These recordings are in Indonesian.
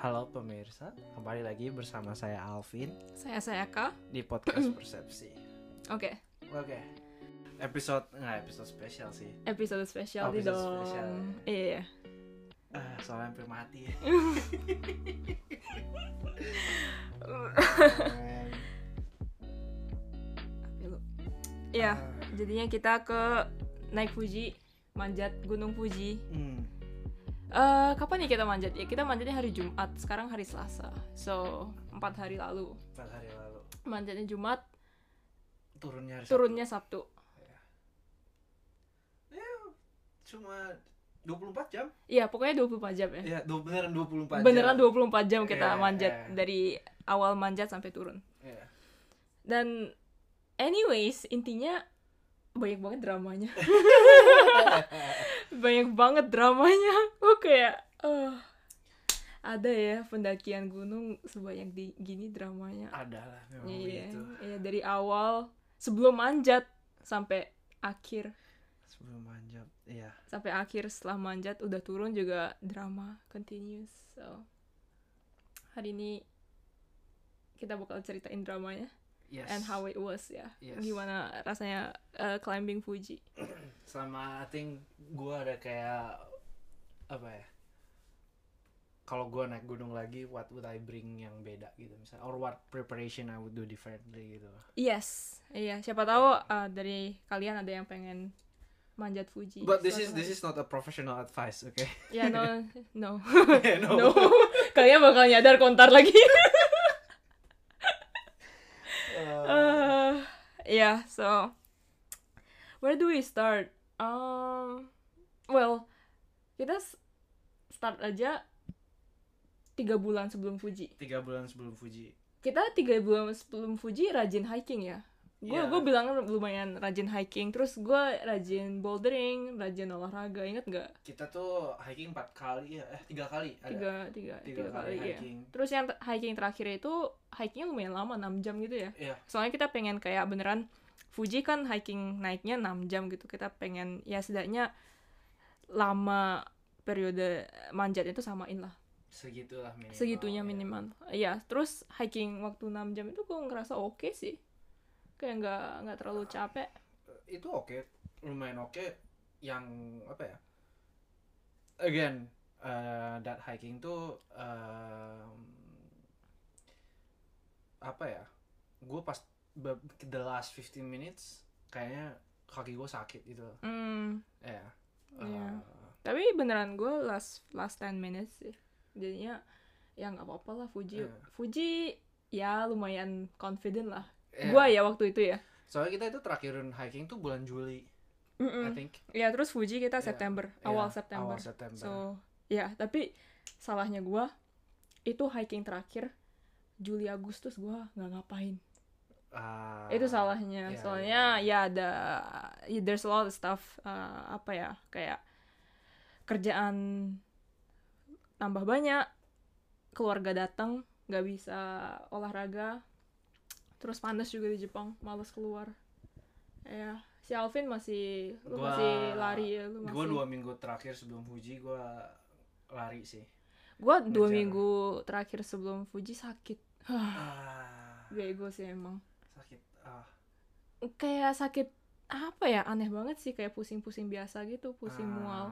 Halo pemirsa, kembali lagi bersama saya Alvin Saya saya Kak. di podcast Persepsi. Oke, Oke, episode nggak episode spesial sih. episode spesial Oh, di episode dong. spesial. Iya, iya. Ah, soalnya hampir mati. Iya, Ah, jadinya kita ke naik Fuji, manjat Gunung Fuji. hmm, Eh, kapan nih kita manjat? Ya kita manjatnya hari Jumat. Sekarang hari Selasa. So, empat hari lalu. empat hari lalu. Manjatnya Jumat, Turunnya hari turunnya Sabtu. Sabtu. Ya, cuma 24 jam. Iya, pokoknya 24 jam ya. Ya, du- beneran 24 Beneran jam. 24 jam kita Iya, manjat iya. dari awal manjat sampai turun. Iya. Dan anyways, intinya banyak banget dramanya. banyak banget dramanya. Gue kayak eh ada ya pendakian gunung sebanyak di gini dramanya. Ada lah memang Iya, begitu. iya dari awal sebelum manjat sampai akhir Sebelum manjat, iya. sampai akhir setelah manjat udah turun juga drama continuous. So hari ini kita bakal ceritain dramanya Yes. and how it was ya. Yes. Gimana rasanya uh, climbing Fuji. sama I think gue ada kayak apa ya kalau gue naik gunung lagi what would I bring yang beda gitu misalnya or what preparation I would do differently gitu Yes, iya. Siapa tahu uh, dari kalian ada yang pengen manjat Fuji. but this is this is not a professional advice okay Ya no, no, no, no. kalian bakal nyadar kontar lagi. Uh, uh, yeah, so where do we start? Um, well, kita start aja tiga bulan sebelum Fuji. tiga bulan sebelum Fuji Kita tiga bulan sebelum Fuji rajin hiking ya. Gue Iya. gue bilang lumayan rajin hiking. Terus gue rajin bouldering, rajin olahraga. Ingat nggak? kita tuh hiking empat kali ya eh tiga kali ada Tiga tiga tiga, tiga, kali, kali, ya. Terus yang hiking terakhir itu hikingnya lumayan lama 6 jam gitu ya. Iya. Soalnya kita pengen kayak beneran Fuji kan hiking naiknya 6 jam gitu. Kita pengen ya setidaknya lama periode manjat itu samain lah. segitulah minimal Segitunya ya. minimal. Iya, terus hiking waktu 6 jam itu gue ngerasa oke sih. Kayak nggak nggak terlalu capek. itu oke lumayan oke yang apa ya again uh, that hiking tuh um, apa ya gue pas the last 15 minutes kayaknya kaki gue sakit gitu Hmm, ya Iya. uh, tapi beneran gue last last 10 minutes sih. Jadinya ya nggak apa-apa lah Fuji. Iya. Fuji ya lumayan confident lah. Ya. Gua ya waktu itu ya. soalnya kita itu terakhirin hiking tuh bulan Juli I Mm-mm. think Ya terus Fuji kita Iya, September, iya, awal September. awal September So, ya, tapi salahnya gua itu hiking terakhir Juli Agustus gua nggak ngapain. Ah, itu salahnya. iya, Soalnya iya. ya ada ya, there's a lot of stuff uh, apa ya, kayak kerjaan tambah banyak, keluarga datang nggak bisa olahraga. Terus panas juga di Jepang, males keluar. Ya, si Alvin masih lu Gua- masih lari ya, lu masih gue dua minggu terakhir sebelum Fuji gue lari sih Gua dua minggu terakhir sebelum Fuji sakit. ah, Bego sih emang. sakit ah Kayak sakit apa ya aneh banget sih kayak pusing-pusing biasa gitu pusing Ah, mual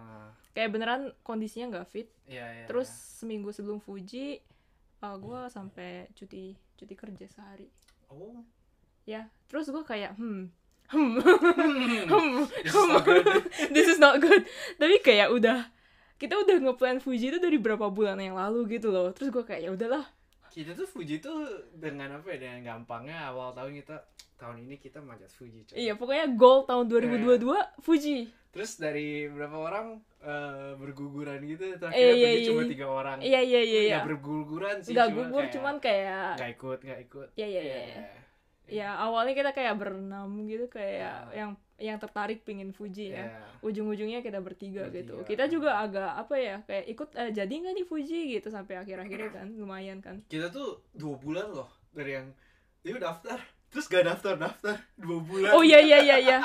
kayak beneran kondisinya nggak fit iya, iya, terus iya. seminggu sebelum Fuji uh, gue sampai cuti cuti kerja sehari oh. Ya terus gue kayak hmm hmm Hmm, hmm this is not good. this is not good. Tapi kayak udah kita udah ngeplan Fuji itu dari berapa bulan yang lalu gitu loh. Terus gue kayak ya udahlah. Kita tuh Fuji tuh dengan apa ya dengan gampangnya awal tahun kita tahun ini kita manjat Fuji coy. iya pokoknya goal tahun 2022 Fuji terus dari berapa orang eh, berguguran gitu Eh, terakhir iya, Fuji iya, cuma iya. tiga orang iya iya iya iya berguguran sih nggak cuma gugur kayak cuman kayak nggak ikut nggak ikut Iya, iya, iya, Iya. ya awalnya kita kayak berenam gitu kayak Ya. yang yang tertarik pingin Fuji ya Iya. ujung-ujungnya kita bertiga, gitu Bertiga. kita juga agak apa ya kayak ikut eh, jadi nggak nih Fuji gitu sampai akhir-akhirnya kan lumayan kan kita tuh dua bulan loh dari yang yuk daftar terus gak daftar daftar dua bulan. Oh iya iya iya iya.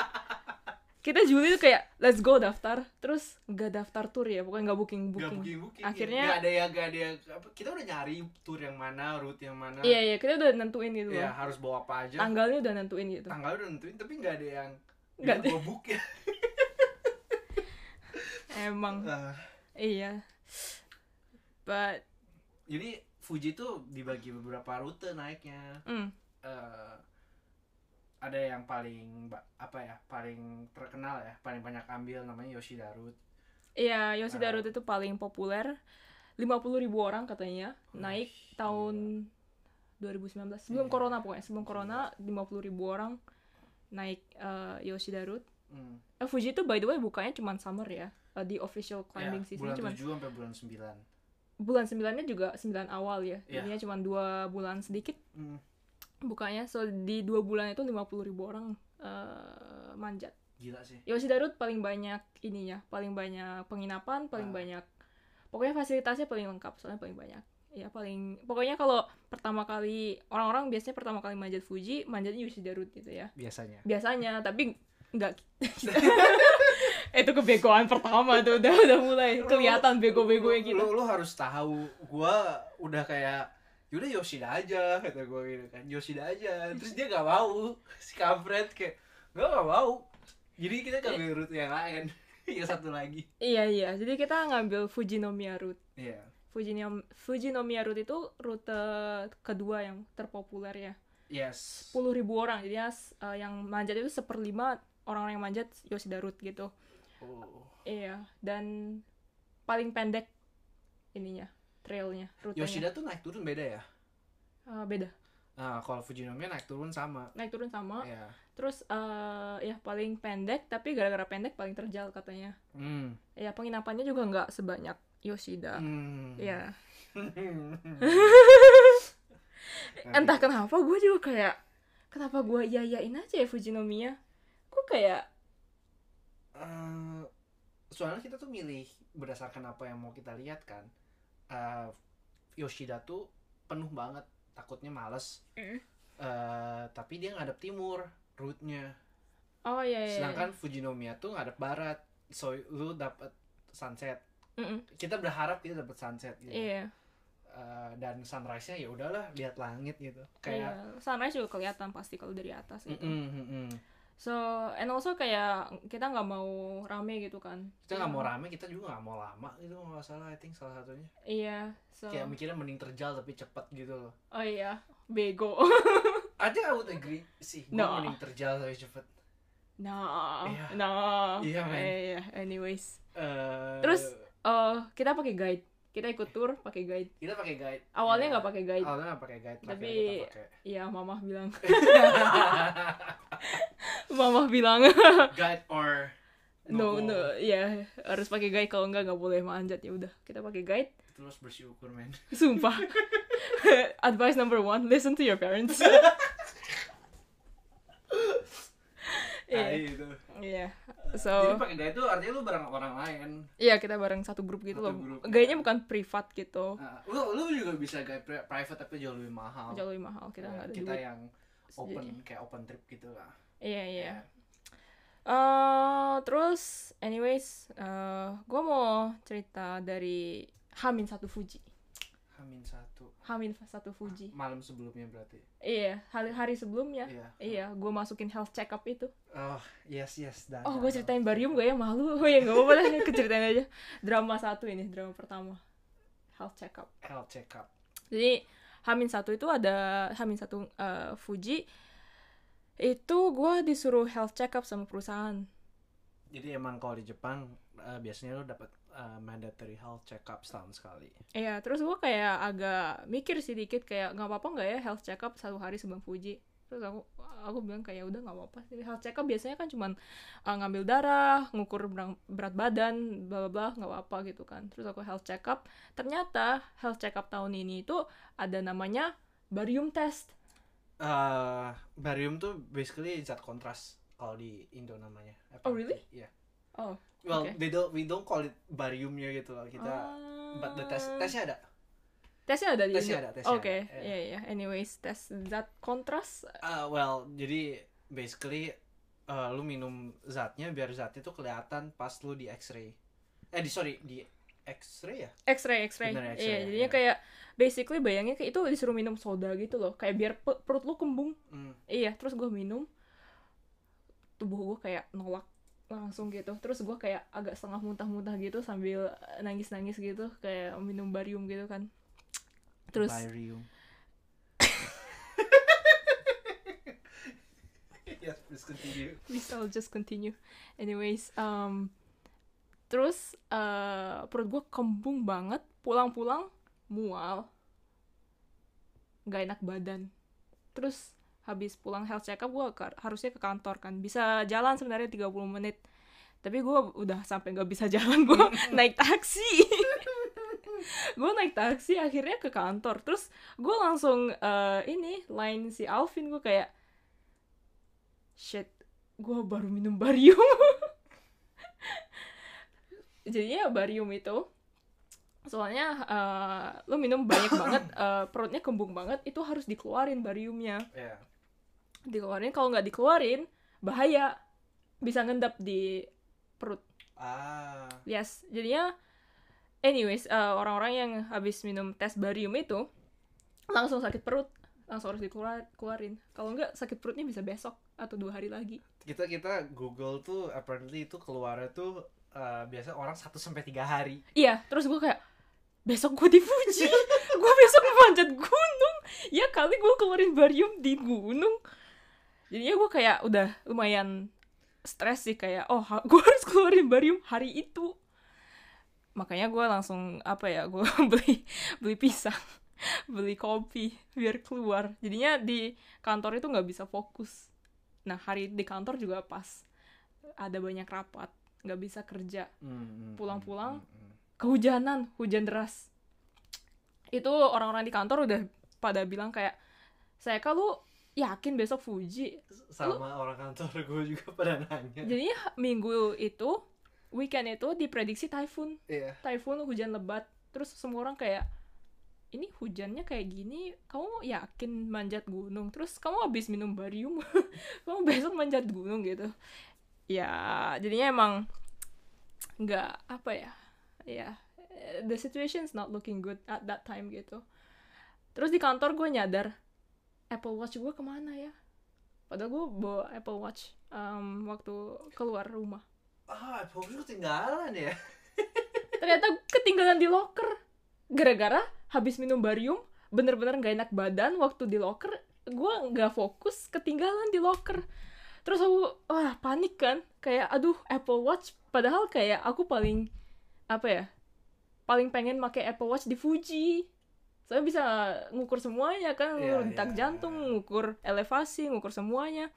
Kita Juli tuh kayak let's go daftar. Terus nggak daftar tour ya pokoknya nggak booking Gak booking. booking booking Akhirnya- gak ada yang gak ada yang apa, kita udah nyari tour yang mana route yang mana. Iya iya kita udah nentuin gitu ya harus bawa apa aja. Tanggalnya udah nentuin gitu. Tanggal udah nentuin tapi nggak ada yang nggak gua book ya. Emang. Ah, iya. But jadi Fuji tuh dibagi beberapa rute naiknya. Mm, Eh, ada yang paling apa ya paling terkenal ya paling banyak ambil namanya Yoshida Route iya Yoshida Ah. Route itu paling populer. 50.000 ribu orang katanya naik Wih, tahun 2019 sebelum Iya. corona pokoknya sebelum corona 50.000 ribu orang naik eh, Yoshida Route Hmm. Eh, Fuji itu by the way bukanya cuma summer ya di official climbing Ya, season bulan cuma 7 sampai bulan 9 bulan sembilannya juga sembilan awal ya Iya. jadinya cuma dua bulan sedikit. Hmm, bukanya so di dua bulan itu 50.000 ribu orang eh, manjat. Gila sih. Yoshida Route paling banyak ininya paling banyak penginapan paling Ah. banyak pokoknya fasilitasnya paling lengkap soalnya paling banyak. Ya paling pokoknya kalau pertama kali orang-orang biasanya pertama kali manjat Fuji manjatnya Yoshida Route gitu ya. Biasanya. Biasanya tapi nggak itu kebegoan pertama tuh udah udah mulai kelihatan bego-begonya gitu lu, lu harus tahu gua udah kayak yaudah Yoshida aja kata gua gitu kan. Yoshida aja. Terus dia gak mau. Si kampret kayak gak gak mau. Jadi kita ngambil rute yang lain. Yang satu lagi. Iya iya, jadi kita ngambil Fujinomiya Route. iya. Fujinom Fujinomiya Route itu rute kedua yang terpopuler ya. yes. 10.000 ribu orang, jadi uh, yang manjat itu seperlima orang-orang yang manjat Yoshida Route gitu. oh. Iya, dan paling pendek ininya, trailnya, rutenya. Yoshida tuh naik turun beda ya Uh, beda, nah kalau Fujinomiya naik turun sama naik turun sama. ya Terus uh, ya paling pendek, tapi gara-gara pendek paling terjal katanya. hmm. Ya penginapannya juga nggak sebanyak Yoshida. Hmm. Iya. Nah, entah kenapa gue juga kayak kenapa gue iyain aja ya Fujinomiya gue kayak Eh, soalnya kita tuh milih berdasarkan apa yang mau kita lihat kan Eh, Yoshida tuh penuh banget takutnya males. Mm. Eh, tapi dia ngadep timur route-nya oh iya iya sedangkan Fujinomiya tuh ngadep barat. So lu dapet sunset. Mm-mm. kita berharap kita dapet sunset gitu. Iya. Eh, dan sunrise-nya ya udahlah lihat langit gitu. Iya kayak sunrise juga kelihatan pasti kalau dari atas gitu. Mm-mm, mm-mm. So and also kayak kita nggak mau rame gitu kan. Kita nggak mau rame kita juga nggak mau lama gitu nggak salah I think salah satunya. Iya so kayak mikirnya mending terjal tapi cepet gitu loh. Oh iya bego. I think I would agree sih gue No. mending terjal tapi cepet. Nah Iya. nah Iya, man. iya. Anyways. Eh, Terus- eh kita pakai guide kita ikut tour pakai guide. Kita pakai guide. Awalnya Ya, nggak pakai guide. Awalnya nggak pakai guide Tapi- iya mamah bilang. Mamah bilang. Guide or no go. no ya harus pakai guide. Kalau enggak nggak boleh manjat. Ya udah kita pakai guide. Terus bersyukur men. Sumpah. Advice number one listen to your parents. Nah, iya itu iya. Jadi so pakai guide tuh artinya lu bareng orang lain. Iya kita bareng satu grup gitu Satu loh. grup, guide-nya ya. bukan privat gitu. Nah, lu lu juga bisa pri- private tapi jauh lebih mahal. Jauh lebih mahal kita Ya, nggak ada kita duit. yang open Jadi- kayak open trip gitu lah. Iya iya. Ya. Eh, terus anyways eh gue mau cerita dari Hamin satu Fuji Hamin satu. Hamin satu Fuji. Malam sebelumnya berarti. Iya hari hari sebelumnya. Iya. Iya gue masukin health check up itu. Oh yes yes dan Oh, gue ceritain barium gak ya? Malu? Oh ya nggak apa-apa lah, ceritain aja. Drama satu ini, drama pertama, health check up. health check up Jadi Hamin satu itu ada Hamin satu eh, Fuji itu gue disuruh health check up sama perusahaan. jadi emang kalau di Jepang eh, biasanya lu dapat eh, mandatory health check up setahun sekali Iya, terus gue kayak agak mikir sih dikit kayak nggak apa-apa nggak ya health check up satu hari sebelum Fuji. Terus aku aku bilang kayak udah nggak apa-apa sih health check up biasanya kan cuman uh, ngambil darah, ngukur berang- berat badan, bla bla bla nggak apa-apa gitu kan. Terus aku health check up, ternyata health check up tahun ini itu ada namanya barium test. eh barium tuh basically zat kontras kalau di Indo namanya Oh, really? Iya. Oh, well okay. they don't we don't call it bariumnya gitu loh kita but the test tesnya ada tesnya ada di tesnya ada, tesnya Oke, ada, iya iya. Anyways, tes zat kontras. Ah, well jadi basically eh, lu minum zatnya biar zatnya tuh kelihatan pas lu di X-ray eh di sorry di X-ray ya X-ray, X-ray. Iya, X-ray, jadinya iya. kayak basically bayangnya kayak itu disuruh minum soda gitu loh, kayak biar pe- perut lu kembung. Hmm. Iya, terus gue minum, tubuh gue kayak nolak langsung gitu. Terus gue kayak agak setengah muntah-muntah gitu sambil nangis-nangis gitu, kayak minum barium gitu kan. Terus Barium. yes, please continue. please I'll just continue. Anyways, um, terus eh, perut gue kembung banget, pulang-pulang mual, nggak enak badan. Terus habis pulang health check up gue harusnya ke kantor kan, bisa jalan sebenarnya 30 menit. Tapi gue udah sampai nggak bisa jalan, gue naik taksi. gue naik taksi akhirnya ke kantor. Terus gue langsung eh, ini line si Alvin gue kayak shit gue baru minum barium jadinya barium itu soalnya eh, lo minum banyak banget eh, perutnya kembung banget itu harus dikeluarin bariumnya Ya. Dikeluarin kalau nggak dikeluarin bahaya bisa ngendap di perut Ah. yes jadinya anyways eh, orang-orang yang habis minum tes barium itu langsung sakit perut langsung harus dikeluarin kalau nggak sakit perutnya bisa besok atau dua hari lagi Kita kita Google tuh apparently itu keluarnya tuh eh, biasa orang 1 sampai 3 hari. Iya, terus gue kayak besok gue di Fuji, gue besok manjat gunung. Ya kali gue keluarin barium di gunung. Jadinya gue kayak udah lumayan stres sih kayak oh gue harus keluarin barium hari itu. Makanya gue langsung apa ya gue beli beli pisang, beli kopi biar keluar. Jadinya di kantor itu nggak bisa fokus. Nah hari di kantor juga pas ada banyak rapat, nggak bisa kerja Hmm, hmm, Pulang-pulang, hmm, kehujanan, hujan deras. Itu orang-orang di kantor udah pada bilang kayak, saya kalau yakin besok Fuji. Sama orang kantor gue juga pada nanya. Jadinya minggu itu, weekend itu diprediksi typhoon. Iya. Typhoon, hujan lebat. Terus semua orang kayak, ini hujannya kayak gini, kamu yakin manjat gunung? Terus kamu habis minum barium, kamu besok manjat gunung gitu. Ya, jadinya emang nggak apa ya, ya the situation's not looking good at that time gitu. Terus di kantor gue nyadar Apple Watch gue ke mana ya? Padahal gue bawa Apple Watch um, waktu keluar rumah. Ah, Apple Watch ketinggalan ya. ternyata ketinggalan di locker gara-gara habis minum barium bener-bener gak enak badan waktu di locker gue nggak fokus ketinggalan di locker terus aku wah panik kan kayak aduh Apple Watch padahal kayak aku paling apa ya paling pengen pakai Apple Watch di Fuji saya bisa ngukur semuanya kan ngukur detak iya. jantung ngukur elevasi ngukur semuanya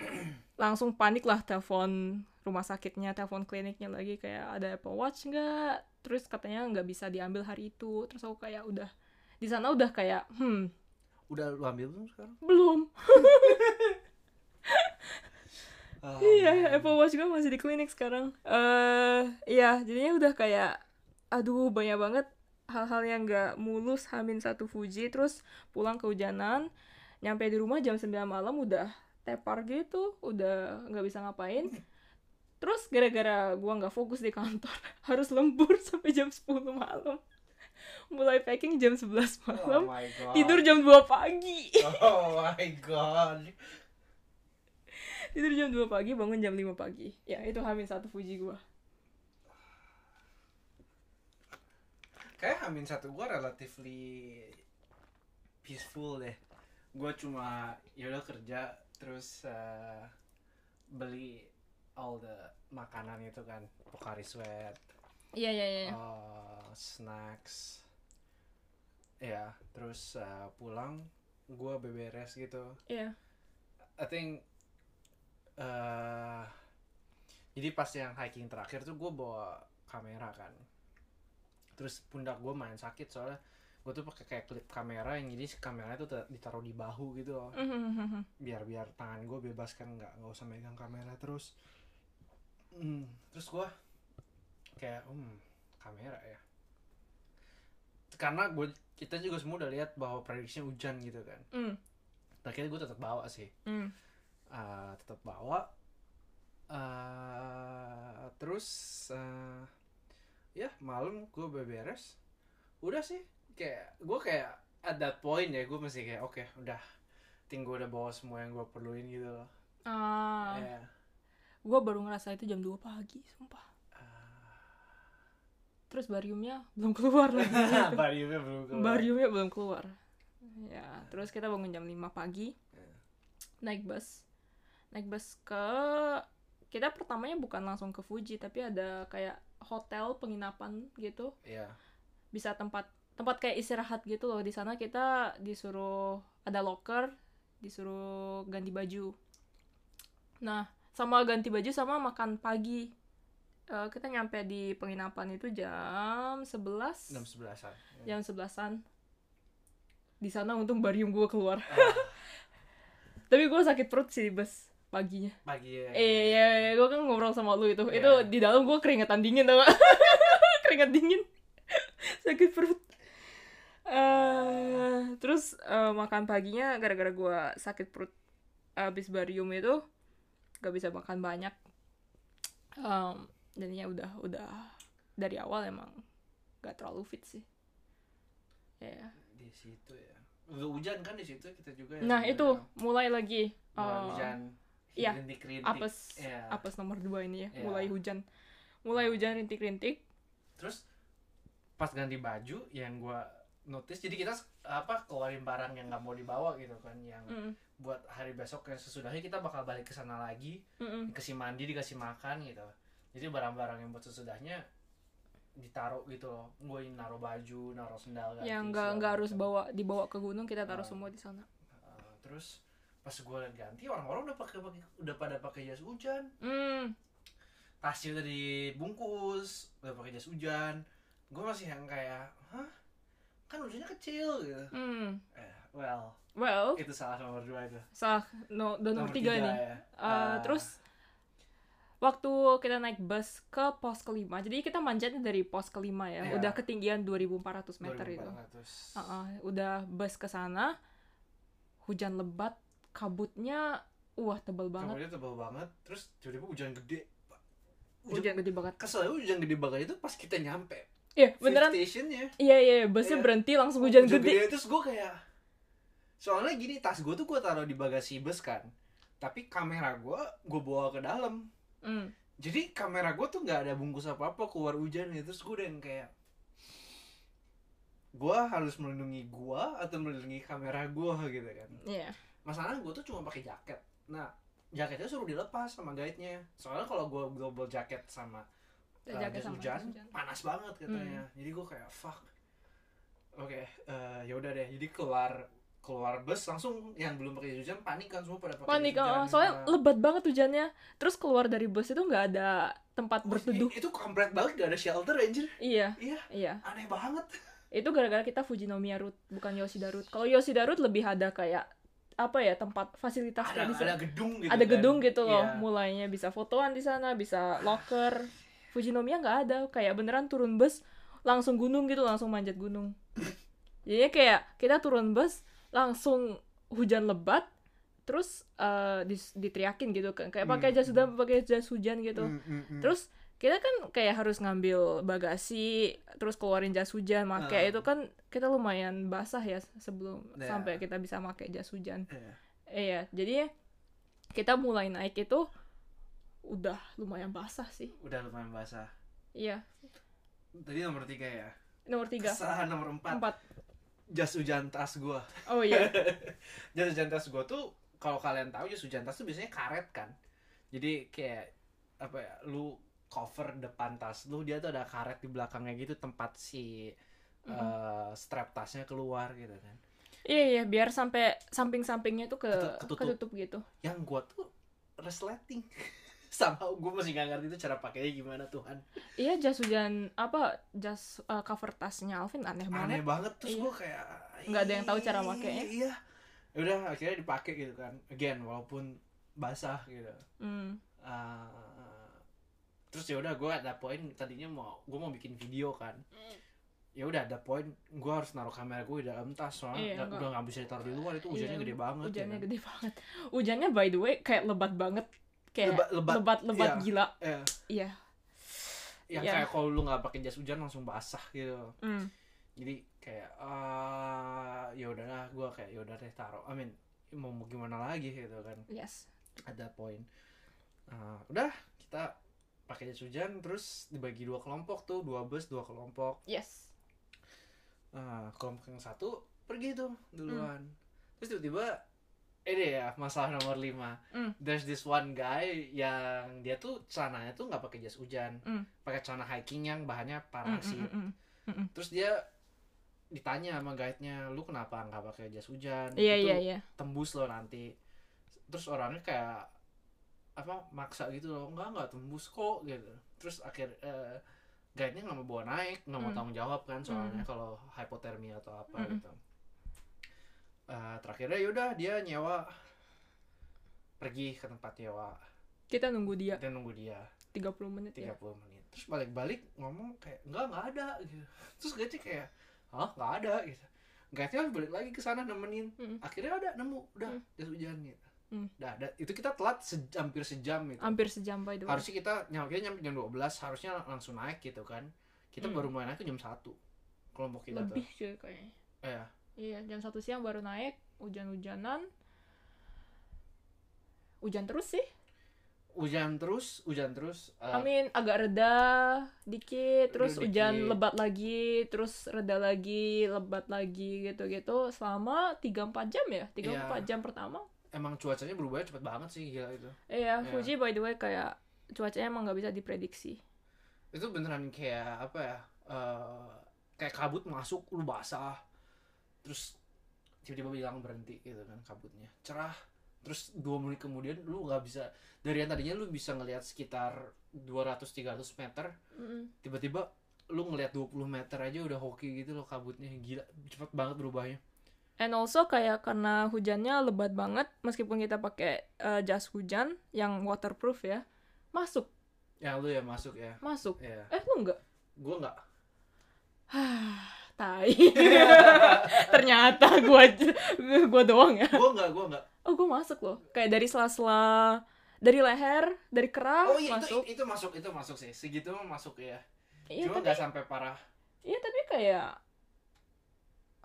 langsung panik lah telepon rumah sakitnya telepon kliniknya lagi kayak ada Apple Watch nggak terus katanya nggak bisa diambil hari itu terus aku kayak udah di sana udah kayak hmm Udah lu ambil belum sekarang? belum Oh, iya man. Apple Watch gue masih di klinik sekarang eh iya jadinya udah kayak aduh banyak banget hal-hal yang nggak mulus hamin satu Fuji terus pulang kehujanan nyampe di rumah jam 9 malam udah tepar gitu udah nggak bisa ngapain. Terus gara-gara gua nggak fokus di kantor harus lembur sampai jam 10 malam. Mulai packing jam 11 Oh malam god. tidur jam 2 pagi. Oh my god. tidur jam 2 pagi bangun jam 5 pagi. Ya itu hamin satu Fuji gua Kayak Hamin satu gue relatively peaceful deh. Gue cuma yaudah kerja terus eh, beli all the makanan itu kan, Pocari Sweat, iya iya iya eh, snacks, ya terus eh, pulang gue beberes gitu. iya. I think eh jadi pas yang hiking terakhir tuh gue bawa kamera kan terus pundak gue main sakit soalnya gue tuh pakai kayak klip kamera yang jadi kameranya tuh ta- ditaruh di bahu gitu loh. Mhm. biar biar tangan gue bebas kan nggak nggak usah megang kamera terus. Hmm, terus gue kayak hmm kamera ya. Karena gue kita juga semua udah lihat bahwa prediksinya hujan gitu kan. Mm, akhirnya gue tetap bawa sih. Mm. uh, tetap bawa. Eh terus eh, ya malam gue beberes. Udah sih kayak gue kayak at that point ya gue masih kayak oke udah. Ting gue udah bawa semua yang gue perluin gitu loh. Ah. Ya. gue baru ngerasa itu jam 2 pagi sumpah. Terus bariumnya belum keluar lagi. Gitu. bariumnya belum keluar. Bariumnya belum keluar. Ya terus kita bangun jam 5 pagi. Ya. naik bus. Naik bus ke kita pertamanya bukan langsung ke Fuji tapi ada kayak hotel penginapan gitu. Ya bisa tempat tempat kayak istirahat gitu loh. Di sana kita disuruh ada locker disuruh ganti baju. Nah sama ganti baju sama makan pagi. Eh, kita nyampe di penginapan itu jam 11 enam sebelasan jam 11-an di sana untung barium gue keluar. Ah, tapi gue sakit perut sih di bus paginya. Pagi ya. Eh ya, gue kan ngobrol sama lu itu. Iya. itu di dalam gue keringetan dingin tau gak? Keringet dingin. Sakit perut. Eh, terus eh, makan paginya gara-gara gue sakit perut abis barium itu gak bisa makan banyak. Em, jadinya udah udah dari awal emang gak terlalu fit sih. Ya di situ ya. Udah hujan kan di situ kita juga ya nah itu mulai lagi. Mulai eh, hujan iya, rintik-rintik. apes Iya. apes nomor dua ini ya Iya. mulai hujan. Mulai hujan rintik-rintik. Terus pas ganti baju yang gua notice jadi kita apa keluarin barang yang nggak mau dibawa gitu kan yang Mm, buat hari besok yang sesudahnya kita bakal balik ke sana lagi. Mm, dikasih mandi dikasih makan gitu. Jadi barang-barang yang buat sesudahnya ditaruh gitu loh. Gue naruh baju naruh sendal ganti, yang nggak nggak harus bawa dibawa ke gunung kita taruh Ah. semua di sana. Uh, terus pas gue liat ganti orang-orang udah pakai pakai udah pada pakai jas hujan. Hmm. Tasnya udah dibungkus udah pakai jas hujan. Gue masih yang kayak hah? Kan hujannya kecil gitu. Hmm. Eh, well well. itu salah nomor dua itu. Salah no dan nomor tiga nih ya. Eh, Ah, terus waktu kita naik bus ke pos kelima jadi kita manjatnya dari pos kelima ya Iya. udah ketinggian 2400 meter itu. 2400. Uh-uh, udah bus ke sana hujan lebat kabutnya wah tebel banget. Kamarnya tebal banget terus tiba-tiba hujan gede hujan gede banget. Kesel hujan gede banget itu pas kita nyampe. Iya beneran. stationnya. Iya iya busnya Iya. berhenti langsung hujan gede. terus gue kayak soalnya gini tas gue tuh gue taruh di bagasi bus kan tapi kamera gue gue bawa ke dalam. Hmm. jadi kamera gue tuh nggak ada bungkus apa apa keluar hujan ya terus gue udah yang kayak gue harus melindungi gue atau melindungi kamera gue gitu kan. Iya masalahnya gue tuh cuma pakai jaket. Nah jaketnya suruh dilepas sama guide-nya. Soalnya kalau gue double jaket sama uh, jaket sama hujan, hujan. Hmm. panas banget katanya. Jadi gue kayak fuck. Oke eh, ya udah deh. Jadi keluar keluar bus langsung yang belum pakai hujan panik kan semua pada pakai panik oh, soalnya Nah, lebat banget hujannya. Terus keluar dari bus itu nggak ada tempat wah, berteduh. itu kampret banget gak ada shelter anjir. Iya iya iya. aneh banget. Itu gara-gara kita Fujinomiya route bukan Yoshida route kalau Yoshida route lebih ada kayak apa ya tempat fasilitas ada kayak di ada gedung gitu ada kan. gedung gitu loh Iya. mulainya bisa fotoan di sana bisa locker Fujinomiya nggak ada kayak beneran turun bus langsung gunung gitu langsung manjat gunung jadinya kayak kita turun bus langsung hujan lebat terus eh, dis- diteriakin gitu kan kayak pakai Hmm. jas hujan pakai jas hujan gitu Mm, mm, mm. terus kita kan kayak harus ngambil bagasi terus keluarin jas hujan Ah. pakai itu kan kita lumayan basah ya sebelum Iya. sampai kita bisa pakai jas hujan. Iya. iya jadi kita mulai naik itu udah lumayan basah sih. Udah lumayan basah. Iya. Tadi nomor tiga ya? Nomor tiga. Kesalahan nomor empat. Empat. Jas hujan tas gua. Oh iya. Jas hujan tas gua tuh kalau kalian tahu jas hujan tas tuh biasanya karet kan? Jadi kayak apa ya lu cover depan tas lu dia tuh ada karet di belakangnya gitu tempat si eh, strap tasnya keluar gitu kan. Iya iya biar sampai samping-sampingnya tuh ke Ketu- ketutup. ketutup gitu. Yang gua tuh resleting. Sama gue masih nggak ngerti itu cara pakainya gimana Tuhan. Iya jas hujan apa jas uh, cover tasnya Alvin aneh aneh banget banget terus Iya. gue kayak Nggak ada yang tahu cara makainya. iya. Ya udah akhirnya dipakai gitu kan. Again walaupun basah gitu. Uh, terus ya udah gue ada poin tadinya mau gue mau bikin video kan. Ya udah ada poin gue harus naruh kamera gue di dalam tas soalnya Iya, nggak- udah nggak bisa ditaruh di luar itu hujannya Iya, gede banget hujannya ya gede banget. Hujannya by the way kayak lebat banget. Kayak Lebat- lebat. lebat lebat Iya. gila. Eh, iya. Yang Iya. kayak kalau lu nggak pakai jas hujan langsung basah gitu. Mm. jadi kayak ah ya udahlah gue kayak ya udah deh taruh. I mean mau gimana lagi gitu kan. Yes. Ada poin Ah, udah kita pakai jas hujan terus dibagi dua kelompok tuh dua bus dua kelompok. Yes. Ah, kelompok yang satu pergi tuh duluan. Hmm. terus tiba-tiba ini ya masalah nomor lima. Hmm. there's this one guy yang dia tuh celananya tuh nggak pakai jas hujan. Hmm. pakai celana hiking yang bahannya Mm, parasit mm, mm, mm. terus dia ditanya sama guide-nya lu kenapa nggak pakai jas hujan? Iya itu iya iya. tembus lo nanti. Terus orangnya kayak apa maksa gitu loh. Enggak enggak tembus kok gitu. Terus akhir eh, guide-nya nggak mau bawa naik nggak mau Hmm. tanggung jawab kan soalnya kalau hypothermia atau apa Mm-mm. gitu. Eh, terakhirnya yaudah dia nyewa pergi ke tempat nyewa. Kita nunggu dia. Kita nunggu dia. 30 menit 30 ya menit. Terus balik-balik ngomong kayak enggak enggak ada gitu. Terus guide kayak hah nggak ada gitu. Guide harus balik lagi ke sana nemenin. Mm. akhirnya ada nemu. Udah Mm. jas hujan gitu Mm. Dah, dah. itu kita telat se- hampir sejam gitu hampir sejam by the way harusnya kita nyampe nyampe jam 12 harusnya langsung naik gitu kan kita Mm. baru mulai naik tuh jam 1 kelompok kita lebih cuy kayaknya tuh eh, iya jam satu siang baru naik hujan-hujanan hujan terus sih hujan terus hujan terus eh, I mean agak reda dikit terus Reda hujan dikit. lebat lagi terus reda lagi lebat lagi gitu-gitu selama 3-4 jam ya 3-4 Iya. jam pertama emang cuacanya berubah cepet banget sih gila itu. Iya Iya. Fuji by the way kayak cuacanya emang nggak bisa diprediksi. Itu beneran kayak apa ya eh, kayak kabut masuk lu basah terus tiba-tiba bilang berhenti gitu kan kabutnya. Cerah terus dua menit kemudian lu nggak bisa dari yang tadinya lu bisa ngelihat sekitar 200-300 meter tiba-tiba lu ngelihat 20 meter aja udah hoki gitu loh kabutnya gila cepet banget berubahnya And also kayak karena hujannya lebat banget, meskipun kita pakai eh, jas hujan yang waterproof ya, masuk, ya lu ya masuk ya masuk. ya Eh lu nggak? gua nggak Tai. Ternyata gua gua doang ya. gua nggak gua nggak Oh gua masuk loh. Kayak dari sela-sela, dari leher, dari kerah oh iya masuk. itu, itu masuk itu masuk sih segitu masuk ya Iya cuma tapi, nggak sampai parah iya tapi kayak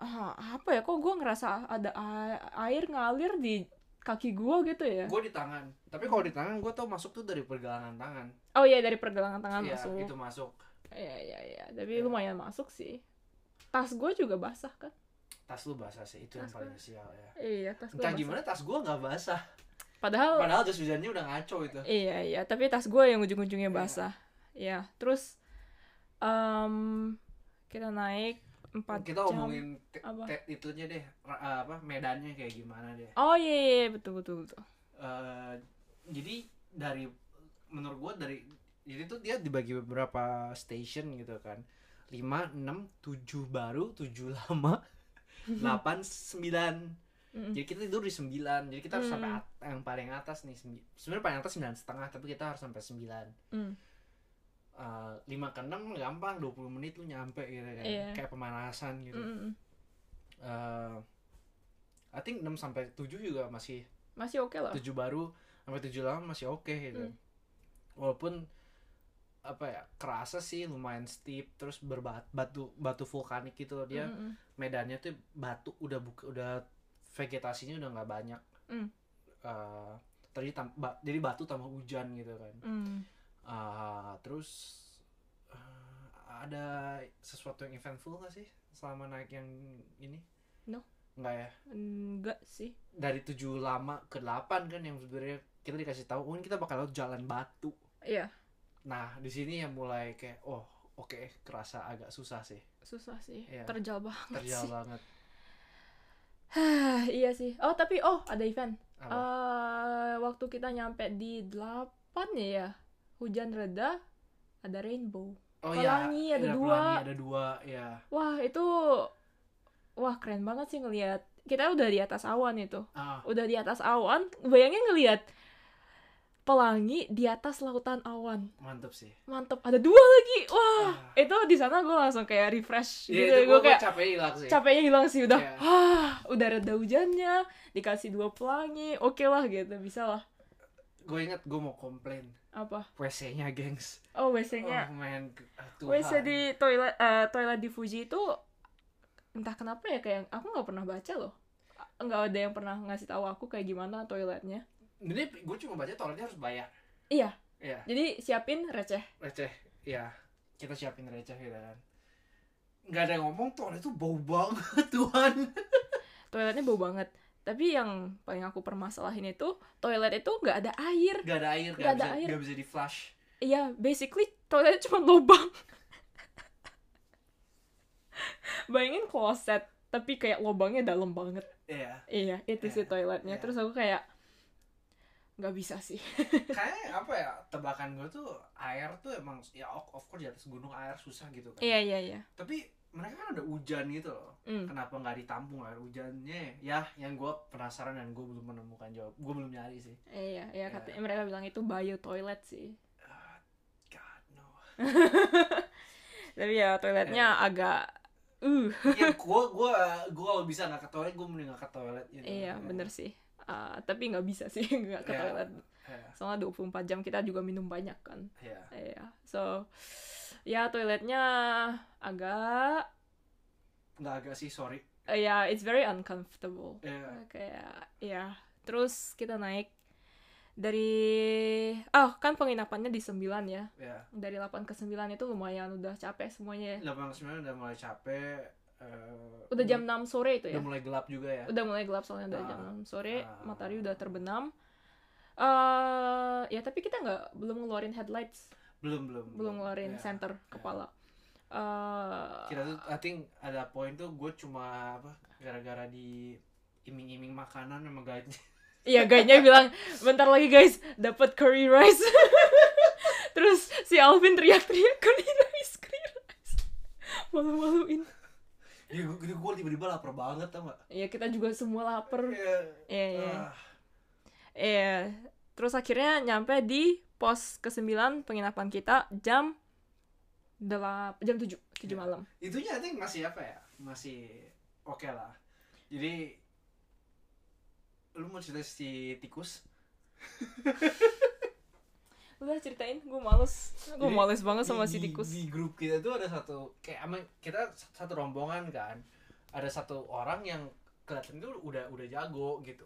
ah, apa ya? Kok gua ngerasa ada air ngalir di kaki gua gitu ya? gue di tangan tapi kalau di tangan gue tau masuk tuh dari pergelangan tangan Oh iya dari pergelangan tangan iya masuk. itu masuk Iya iya iya, tapi lumayan masuk sih. Tas gue juga basah kan? tas lu basah sih itu yang Tas paling gua. sial ya Iya, tas gue entah basah. gimana tas gue nggak basah Padahal padahal jas hujannya udah ngaco itu iya iya, tapi tas gue yang ujung-ujungnya Iya. basah. Iya, terus em, kita naik 4 kita jam. ngomongin te- Apa? itunya deh ra- apa medannya kayak gimana deh Oh iya, iya, iya, betul betul betul. Eh, jadi dari menurut gue dari jadi tuh dia dibagi beberapa station gitu kan 5, 6, 7 baru, 7 lama 8, 9 Mm-mm. Jadi kita tidur di 9 Jadi kita harus Hmm. sampai yang paling atas nih Sebenarnya paling atas 9 setengah Tapi kita harus sampai 9 Mm. Eh, 5 ke 6 gampang 20 menit lu nyampe gitu kan Iya. Kayak pemanasan gitu Mm-mm. Eh, I think 6 sampai 7 juga masih Masih oke lah. 7 baru sampai 7 lama masih oke gitu Hmm. Walaupun apa ya kerasa sih lumayan steep terus berbat batu batu vulkanik gitu loh dia Mm-mm. medannya tuh batu udah buka udah vegetasinya udah nggak banyak Hmm. Eh, tadi tam- ba- jadi batu tambah hujan gitu kan Mm. Ah, terus eh, ada sesuatu yang eventful gak sih selama naik yang ini No. nggak ya Enggak sih. dari tujuh lama ke delapan kan yang sebenarnya kita dikasih tahu oh ini kita bakal lewat jalan batu Iya, nah di sini yang mulai kayak oh oke kerasa agak susah sih susah sih. Iya. Terjal banget terjal sih. banget iya sih. Oh, tapi oh, ada event. apa Eh, waktu kita nyampe di 8 ya ya, hujan reda, ada rainbow. oh pelangi ada dua. pelangi ada dua ya Wah, itu wah keren banget sih ngelihat. Kita udah di atas awan itu. ah Udah di atas awan, bayangin ngelihat pelangi di atas lautan awan. mantep sih Mantep, ada dua lagi. Wah, Ah. itu di sana gue langsung kayak refresh Iya, gitu. itu Gue kayak capek hilang sih capeknya hilang sih udah. Iya. Wah, udah reda hujannya, dikasih dua pelangi. Oke lah gitu, bisa lah. Gue inget gue mau komplain. Apa? WC-nya gengs. Oh WC-nya oh man ah, WC Tuhan. di toilet eh, toilet di Fuji itu entah kenapa ya kayak aku nggak pernah baca loh. Nggak ada yang pernah ngasih tahu aku kayak gimana toiletnya. Ini gue cuma baca toiletnya harus bayar. Iya. Iya, jadi siapin receh. Receh. Iya, kita siapin receh gitu kan. Nggak ada yang ngomong toilet itu bau banget Tuhan. toiletnya bau banget tapi yang paling aku permasalahin itu toilet itu nggak ada air Nggak ada air, Nggak ada bisa, air. nggak bisa di flush. iya basically toiletnya cuma lubang bayangin kloset tapi kayak lubangnya dalam banget Iya. iya itu sih Iya, toiletnya iya. terus aku kayak nggak bisa sih Kayak apa ya? Tebakan gue tuh air tuh emang ya of course di atas gunung air susah gitu kan. iya iya iya Tapi mereka kan ada hujan gitu loh. Hmm. Kenapa nggak ditampung air hujannya? Ya, yang gue penasaran dan gue belum menemukan jawab. Gue belum nyari sih. iya iya Iya. katanya mereka bilang itu bio toilet sih Ah, God no. tapi ya toiletnya agak uh ya gue gue gue kalau bisa nggak ke toilet gue mending nggak ke toilet gitu. iya bener sih Ah, tapi nggak bisa sih nggak ke Iya. toilet Iya, soalnya 24 jam kita juga minum banyak kan iya. iya so ya toiletnya agak nggak agak sih sorry. Eh, ya it's very uncomfortable. Iya. kayak ya. Terus kita naik dari oh kan penginapannya di 9 ya. Ya dari 8 ke 9 itu lumayan udah capek semuanya delapan sembilan udah mulai capek eh, udah jam 6 sore itu ya? udah mulai gelap juga ya? Udah mulai gelap soalnya dari Ah. jam 6 sore Ah. matahari udah terbenam. Eh ya tapi kita nggak belum ngeluarin headlights belum belum belum ngeluarin Ya. center kepala eh kita tuh I think ada poin tuh gue cuma apa gara-gara di iming-iming makanan sama guide Iya guide-nya bilang bentar lagi guys dapat curry rice. Terus si Alvin teriak-teriak curry rice, curry rice. Malu-maluin. ya gue gue tiba-tiba lapar banget tau gak Iya kita juga semua lapar. Iya. Iya iya. Ah, Iya. Terus akhirnya nyampe di pos ke-9 penginapan kita jam 8 jam 7 7 Iya. malam. itunya I think masih apa ya masih oke lah jadi lu mau cerita si tikus Udah ceritain, gue males. Gue males banget sama di, si di- tikus. Di, grup kita tuh ada satu kayak emang kita satu rombongan kan. Ada satu orang yang kelihatan itu udah udah jago gitu.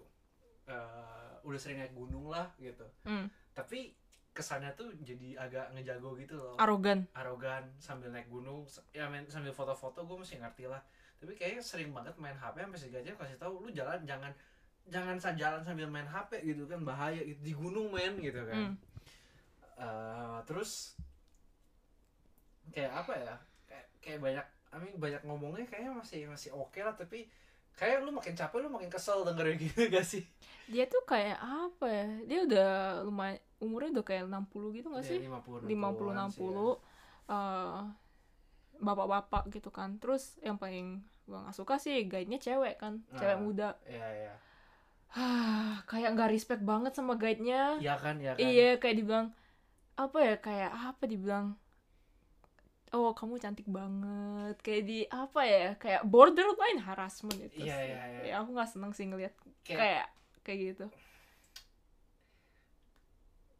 Eh, udah sering naik gunung lah gitu. Hmm, Tapi kesannya tuh jadi agak ngejago gitu loh. arogan. Arogan sambil naik gunung, ya main, sambil foto-foto gue mesti ngerti lah. Tapi kayaknya sering banget main HP sampai si gajah kasih tahu lu jalan jangan jangan jalan sambil main HP gitu kan bahaya gitu di gunung men gitu kan. Hmm. Eh, terus kayak apa ya kayak kayak banyak I mean, banyak ngomongnya kayaknya masih masih oke lah tapi kayak lu makin capek lu makin kesel dengerin gitu gak sih Dia tuh kayak apa ya? Dia udah lumayan umurnya udah kayak 60 gitu gak sih? Ya, 50 50 60-an 60 sih ya. eh, bapak-bapak gitu kan. Terus yang paling gua nggak suka sih guide-nya cewek kan, cewek Ah. muda. Iya iya. Kayak nggak respect banget sama guide-nya. Iya kan ya kan. Iya, kayak dibilang apa ya? Kayak apa dibilang? Oh, kamu cantik banget. Kayak di apa ya? Kayak borderline harassment itu. Iya, sih. iya, iya. Ya, aku nggak seneng sih ngeliat Kayak, kayak kayak gitu.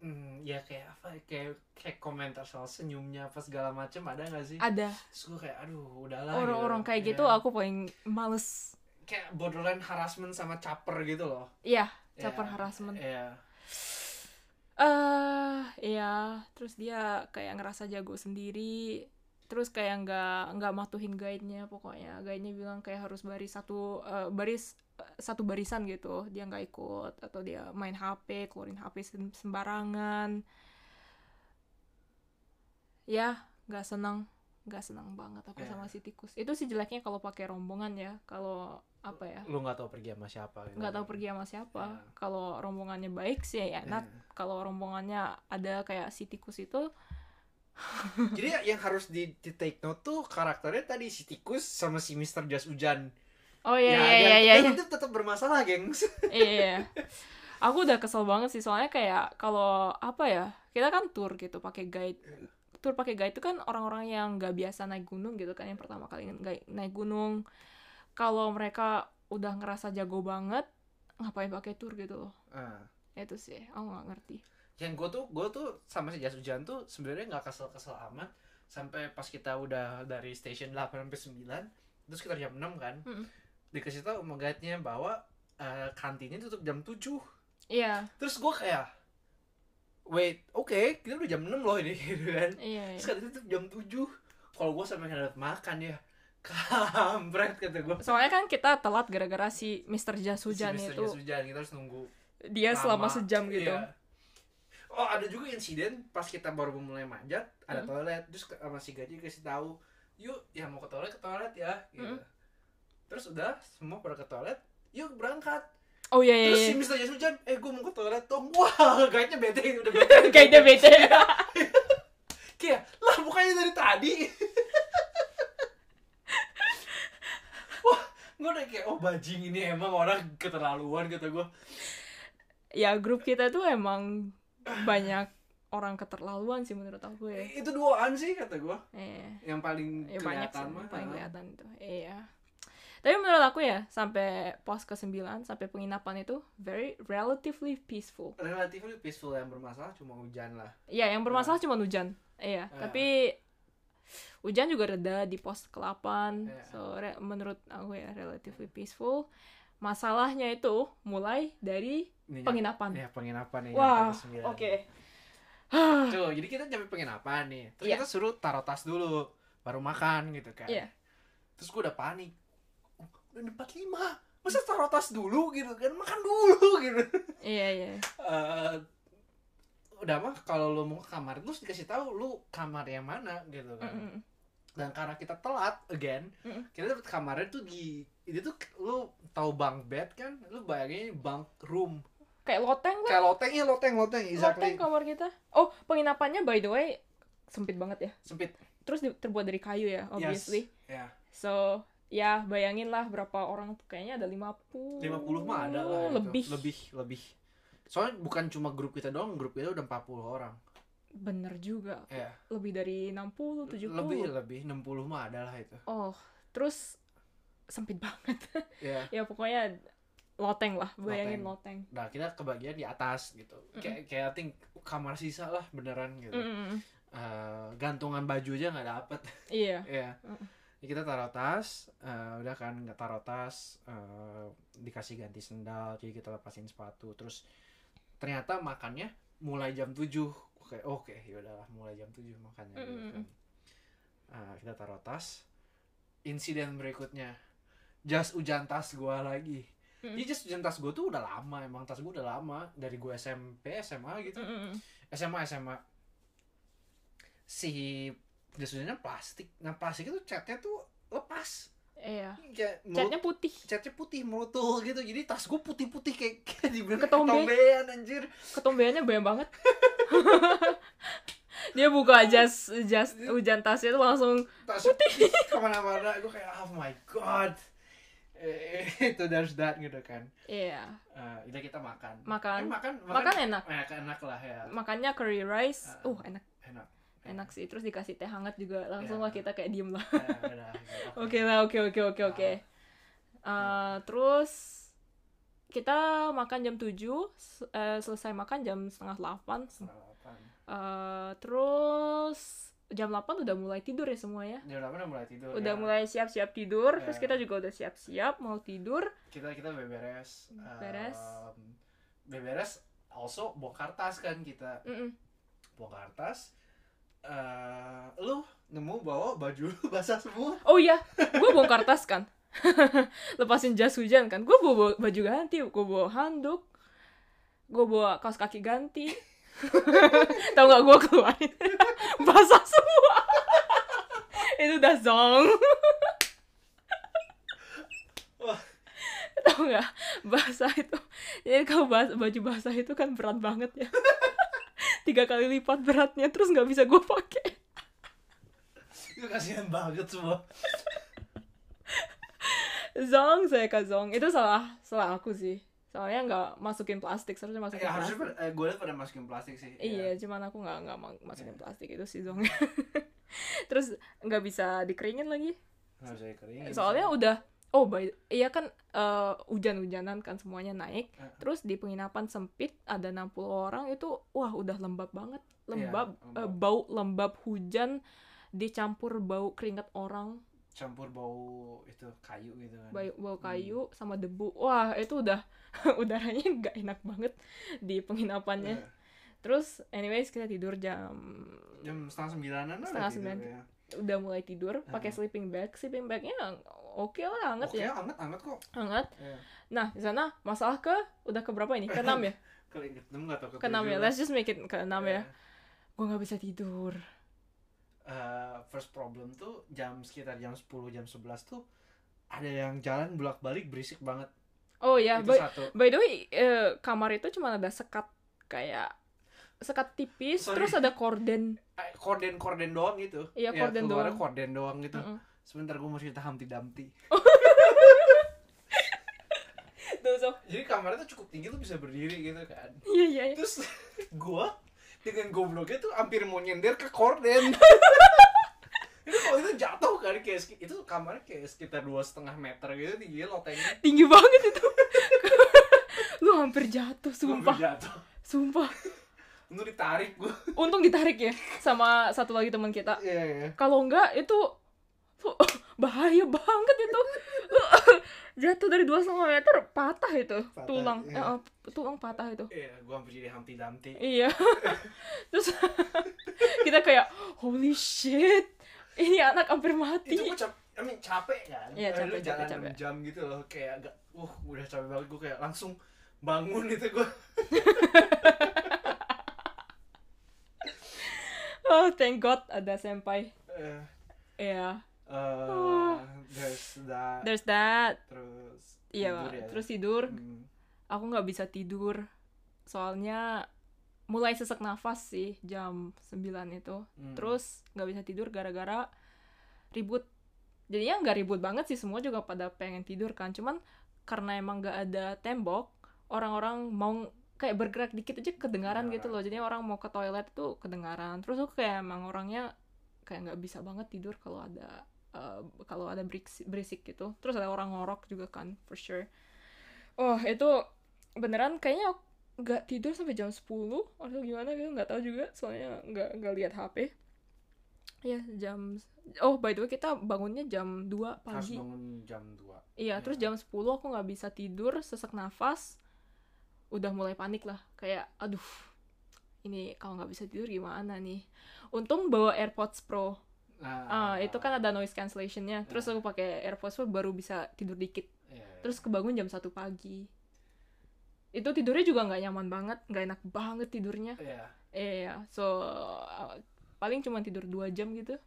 hmm, ya kayak apa? ya, Kayak kayak komentar soal senyumnya apa segala macem ada gak sih? Ada Terus gue kayak aduh udahlah. orang-orang gitu. kayak gitu Iya. aku paling males. kayak borderline harassment sama caper gitu loh. Iya, Iya, caper harassment. Iya. eh iya terus dia kayak ngerasa jago sendiri terus kayak nggak nggak matuhin guide-nya pokoknya guide-nya bilang kayak harus baris satu eh, baris eh, satu barisan gitu dia nggak ikut atau dia main HP keluarin HP sem- sembarangan ya nggak senang nggak senang banget aku Ya. sama si tikus itu sih jeleknya kalau pakai rombongan ya kalau apa ya Lu nggak tahu pergi sama siapa gitu. nggak tahu pergi sama siapa Ya. kalau rombongannya baik sih ya enak Iya. kalau rombongannya ada kayak si tikus itu Jadi ya- yang harus di, di take note tuh karakternya tadi si tikus sama si Mr. Jas Hujan. oh iya Ya, iya dia- iya iya dia tetap bermasalah, gengs. iya iya. aku udah kesel banget sih soalnya kayak kalau apa ya kita kan tour gitu pakai guide tour pakai guide itu kan orang-orang yang nggak biasa naik gunung gitu kan yang pertama kali naik naik gunung kalau mereka udah ngerasa jago banget ngapain pakai tour gitu loh Ah, itu sih aku nggak ngerti yang gue tuh gue tuh sama si jas hujan tuh sebenarnya nggak kesel kesel amat sampai pas kita udah dari station 8 sampai 9 terus sekitar jam 6 kan Mm-mm. dikasih tahu sama guide-nya bahwa eh, kantinnya tutup jam 7 iya terus gue kayak wait oke kita udah jam 6 loh ini gitu kan iya iya. terus tutup jam 7 kalau gue sampai nggak makan ya kampret kata gue soalnya kan kita telat gara-gara si Mr. Jas hujan itu hujan kita harus nunggu dia selama lama. sejam gitu Iya. Oh ada juga insiden pas kita baru mulai manjat ada Hmm. toilet terus sama si gaji kasih tahu yuk yang mau ke toilet ke toilet ya gitu. Hmm. Terus udah semua pada ke toilet yuk berangkat oh iya iya, terus iya. si Mister hujan eh gue mau ke toilet dong wah guide-nya bete udah bete kayak dia bete kayak lah bukannya dari tadi wah gue udah kayak oh bajing ini emang orang keterlaluan kata gue ya grup kita tuh emang banyak orang keterlaluan sih menurut aku ya itu duaan sih kata gue eh yang paling ya banyak sih kelihatan mah paling kelihatan itu iya tapi menurut aku ya sampai pos ke 9 sampai penginapan itu very relatively peaceful relatively peaceful yang bermasalah cuma hujan lah Iya, yang bermasalah cuma hujan. Iya, Ah. tapi hujan juga reda di pos ke-8. Iya. So, menurut aku ya relatively peaceful. Masalahnya itu mulai dari Ini penginapan. ya penginapan nih Wah, oke. 9. Tuh, jadi kita nyampe penginapan nih terus Iya. kita suruh taruh tas dulu baru makan gitu kan Iya. terus gue udah panik oh, udah empat lima masa taruh tas dulu gitu kan makan dulu gitu Iya, iya. Eh, udah mah kalau lu mau ke kamar terus dikasih tahu lu kamar yang mana gitu kan Mm-mm. dan karena kita telat again Mm-mm. kita dapet kamarnya tuh di itu tuh lu tahu bunk bed kan lu bayangin bunk room Kayak loteng lah. kayak loteng ya loteng loteng exactly Loteng kamar kita. Oh, penginapannya by the way sempit banget ya. sempit Terus terbuat dari kayu ya, obviously. ya So, ya bayangin lah berapa orang tuh kayaknya ada 50. 50 mah ada lah itu. Lebih. lebih lebih soalnya bukan cuma grup kita doang grup kita udah 40 orang Bener juga. ya Lebih dari 60, 70. lebih lebih 60 mah ada lah itu Oh, terus sempit banget. ya ya pokoknya loteng lah, bayangin loteng. nah kita kebagian di atas gitu kayak kayak I think kamar sisa lah beneran gitu Mm-mm. Eh, gantungan baju aja nggak dapet Iya. ya Mm. Ya, kita taruh tas eh, udah kan nggak taruh tas eh, dikasih ganti sendal jadi kita lepasin sepatu terus ternyata makannya mulai jam 7 oke oke yaudahlah mulai jam 7 makannya gitu Mm, mm, kan. Eh, kita taruh tas insiden berikutnya jas hujan tas gua lagi Mm. Jadi jas hujan tas gua tuh udah lama emang tas gua udah lama dari gua SMP SMA gitu Mm-mm. SMA SMA si jas hujannya plastik nah plastik itu catnya tuh lepas Iya. kayak Catnya putih. catnya putih melutul gitu jadi tas gue putih putih kayak kayak dibilang Ketombe. ketombean anjir Ketombeannya banyak banget. Dia buka jas jas hujan tasnya itu langsung tas putih ke mana-mana gue kayak oh my god itu there's that gitu kan iya. Eh, udah kita makan Makan. Eh, makan Makan enak. enak enak lah ya Makannya curry rice. Ah. Uh, enak. enak Enak sih. Terus dikasih teh hangat juga. Langsung Iya. lah kita kayak diem lah. Eh, Oke lah, oke oke oke oke. Eh, terus kita makan jam 7, s- eh, selesai makan jam setengah 8. Setengah delapan. Eh, terus jam 8 udah mulai tidur ya semua ya. jam delapan udah mulai tidur Udah ya. mulai siap-siap tidur, terus Ya. kita juga udah siap-siap mau tidur. kita kita beberes Beres. Em, beberes also bongkar tas kan kita Mm-mm. bongkar tas eh lu nemu bawa baju lu basah semua Oh iya, gue bongkar tas kan. Lepasin jas hujan kan. Gue bawa baju ganti, gue bawa handuk, gue bawa kaos kaki ganti. Tahu nggak gue keluarin basah semua. Itu udah zong. Wah. Tahu nggak basah itu? Jadi kalau bas- baju basah itu kan berat banget ya. Tiga kali lipat beratnya terus nggak bisa gue pakai. itu kasihan banget semua Zong saya ke zong itu salah salah aku sih soalnya nggak masukin plastik seharusnya masukin ya, harusnya plastik pada, eh, gue liat pada masukin plastik sih iya Ya. cuman aku nggak nggak ma- masukin Iya. plastik itu sih zongnya terus nggak bisa dikeringin lagi nggak bisa dikeringin soalnya udah oh by iya kan eh, hujan-hujanan kan semuanya naik Eh. terus di penginapan sempit ada 60 orang itu wah udah lembab banget lembab, Iya, eh, lembab. bau lembab hujan dicampur bau keringat orang campur bau itu kayu gitu kan. Bau, bau kayu sama debu. Wah itu udah udaranya nggak enak banget di penginapannya. Eh, terus anyways kita tidur jam jam setengah sembilanan lah Setengah udah sembilan. ya. udah mulai tidur pakai Ah. sleeping bag. Sleeping bagnya oke lah hangat Oke, ya. hangat hangat kok. Hangat Iya. nah di sana masalah ke udah ke berapa ini? Ke enam ya inget enam tahu ke enam ya. let's just make it ke enam ya. Eh, gue nggak bisa tidur eh, first problem tuh jam sekitar jam 10 jam 11 tuh ada yang jalan bolak balik berisik banget. Oh ya itu by, satu. by the way eh, kamar itu cuma ada sekat kayak sekat tipis Sorry. terus ada korden. Eh, korden korden doang gitu. Iya, Ya, korden doang. korden doang gitu. Mm-mm. sebentar gue mau cerita tuh so. Jadi kamarnya tuh cukup tinggi tuh bisa berdiri gitu kan. Iya iya iya. terus gue dengan gobloknya tuh hampir mau nyender ke korden. Itu kalau itu jatuh kan kayak itu kamarnya kayak sekitar dua setengah meter gitu tingginya lotengnya tinggi banget itu. Lu hampir jatuh Gua hampir sumpah. jatuh. Sumpah. Untuk ditarik gue untung ditarik ya sama satu lagi teman kita. Iya iya. Kalau enggak itu bahaya banget itu. Jatuh dari dua setengah meter patah itu. Patah, tulang iya. Eh, eh, tulang patah itu. Iya gue hampir jadi Humpty Dumpty iya. Terus kita kayak holy shit ini anak hampir mati. Itu gue cap I mean, capek kan? Iya, capek, lu capek, jalan capek. 6 jam gitu loh kayak agak uh udah capek banget. Gue kayak langsung bangun itu gue oh thank god ada senpai. Eh. Iya, eh, there's that there's that. terus Iya, tidur ya. terus tidur. Hmm. Aku nggak bisa tidur. Soalnya mulai sesak nafas sih jam 9 itu. Hmm. Terus nggak bisa tidur gara-gara ribut. Jadinya nggak ribut banget sih, semua juga pada pengen tidur kan. Cuman karena emang nggak ada tembok, orang-orang mau kayak bergerak dikit aja kedengaran gitu loh. Jadi orang mau ke toilet tuh kedengaran. Terus aku kayak emang orangnya kayak nggak bisa banget tidur kalau ada eh, kalau ada berisik, berisik gitu. Terus ada orang ngorok juga kan, for sure. Oh, itu beneran kayaknya aku nggak tidur sampai jam 10 atau gimana gitu, nggak tahu juga. Soalnya nggak nggak lihat HP. Ya, jam Oh, by the way, kita bangunnya jam 2 harus pagi. bangun jam 2 Iya, Iya. terus jam 10 aku nggak bisa tidur, sesak nafas. Udah mulai panik lah, kayak aduh. Ini kalau nggak bisa tidur gimana nih? Untung bawa AirPods Pro. Ah, itu kan ada noise cancellationnya. Terus aku pakai AirPods Pro baru bisa tidur dikit. Iya. Terus kebangun jam 1 pagi. Itu tidurnya juga nggak nyaman banget, nggak enak banget tidurnya. Iya. Iya, so uh, paling cuma tidur 2 jam gitu.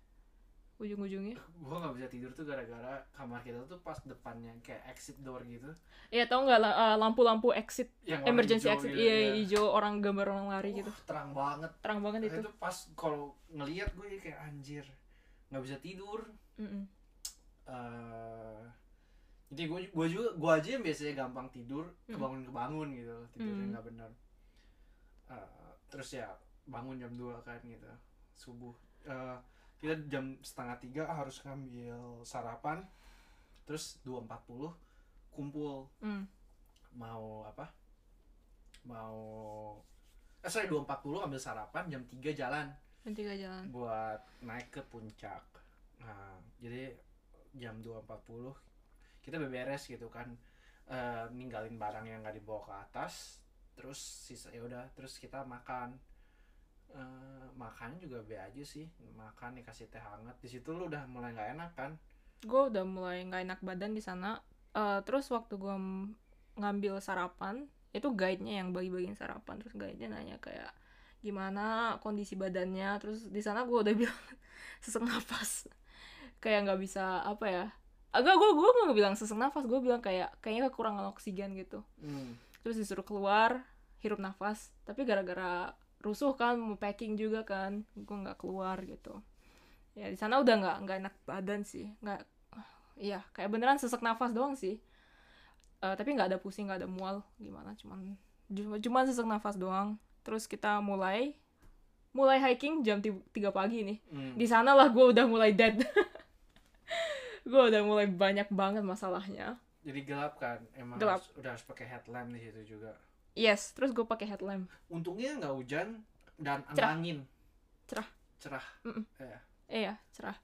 Ujung-ujungnya. gue nggak bisa tidur tuh gara-gara kamar kita tuh pas depannya kayak exit door gitu Iya, tau nggak uh, lampu-lampu exit yang emergency hijau exit gitu, iya ya. hijau orang gambar orang lari gitu Uh, terang banget terang banget itu, itu pas kalau ngelihat gue kayak anjir nggak bisa tidur Mm-mm. eh jadi gue gue juga gue aja yang biasanya gampang tidur Mm. kebangun kebangun gitu tidurnya Mm. nggak benar Eh, terus ya bangun jam 2 kan gitu subuh Eh, kita jam setengah tiga harus ngambil sarapan terus 2.40 kumpul Mm. mau apa mau eh sorry 2.40 ambil sarapan jam 3 jalan Jam tiga jalan. Buat naik ke puncak. Nah jadi jam 2.40 kita beberes gitu kan. Eh, ninggalin barang yang nggak dibawa ke atas terus sisa ya udah terus kita makan. Eh, makan juga be aja sih. Makan dikasih teh hangat. Di situ lu udah mulai nggak enak kan? Gue udah mulai nggak enak badan di sana. Eh, terus waktu gue ngambil sarapan itu guide-nya yang bagi-bagiin sarapan. Terus guide-nya nanya kayak gimana kondisi badannya. Terus di sana gue udah bilang sesak nafas. Kayak nggak bisa apa ya agak gue gue nggak bilang sesak nafas gue bilang kayak kayaknya kekurangan oksigen gitu. Hmm. terus disuruh keluar hirup nafas. Tapi gara-gara rusuh kan mau packing juga kan gue nggak keluar gitu. Ya di sana udah nggak nggak enak badan sih. Nggak iya kayak beneran sesak nafas doang sih. Eh, tapi nggak ada pusing nggak ada mual gimana cuman cuma cuman sesak nafas doang terus kita mulai mulai hiking jam ti- 3 pagi nih Hmm. di sana lah gue udah mulai dead gue udah mulai banyak banget masalahnya jadi gelap kan emang Gelap. harus- udah harus pakai headlamp di situ juga yes terus gue pakai headlamp untungnya nggak hujan dan Cerah. angin Cerah. cerah Mm-mm. ya iya cerah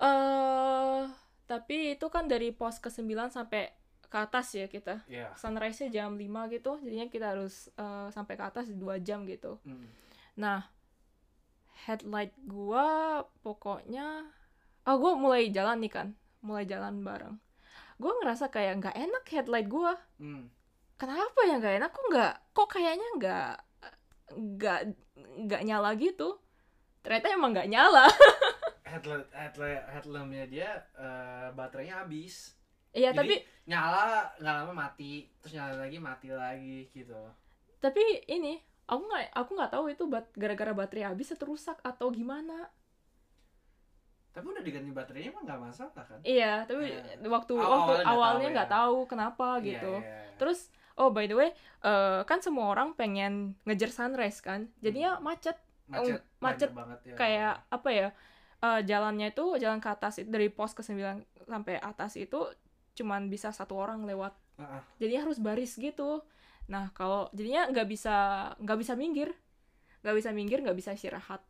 eh tapi itu kan dari pos ke 9 sampai ke atas ya kita ya sunrise-nya jam 5 gitu jadinya kita harus eh, sampai ke atas 2 jam gitu Mm. Nah, headlight gua pokoknya oh gua mulai jalan nih kan, mulai jalan bareng. Gua ngerasa kayak nggak enak headlight gua. Mm. Kenapa ya nggak enak? Kok nggak? Kok kayaknya nggak nggak nggak nyala gitu? Ternyata emang nggak nyala. headlamp headlamp headlampnya dia eh, baterainya habis Iya Jadi- tapi nyala nggak lama mati terus nyala lagi mati lagi gitu tapi ini aku nggak aku nggak tahu itu bat- gara-gara baterai habis atau rusak atau gimana. tapi udah diganti baterainya emang nggak masalah kan Iya tapi Iya. waktu Awal- waktu awalnya nggak tahu ya. tahu kenapa Iya, gitu. iya, iya. Terus oh by the way, eh, kan semua orang pengen ngejar sunrise kan. Jadinya macet macet um, macet banget ya kayak apa ya? eh, jalannya itu jalan ke atas itu dari pos ke 9 sampai atas itu cuman bisa satu orang lewat. Heeh. Jadi harus baris gitu. Nah, kalau jadinya nggak bisa nggak bisa minggir. nggak bisa minggir, nggak bisa istirahat.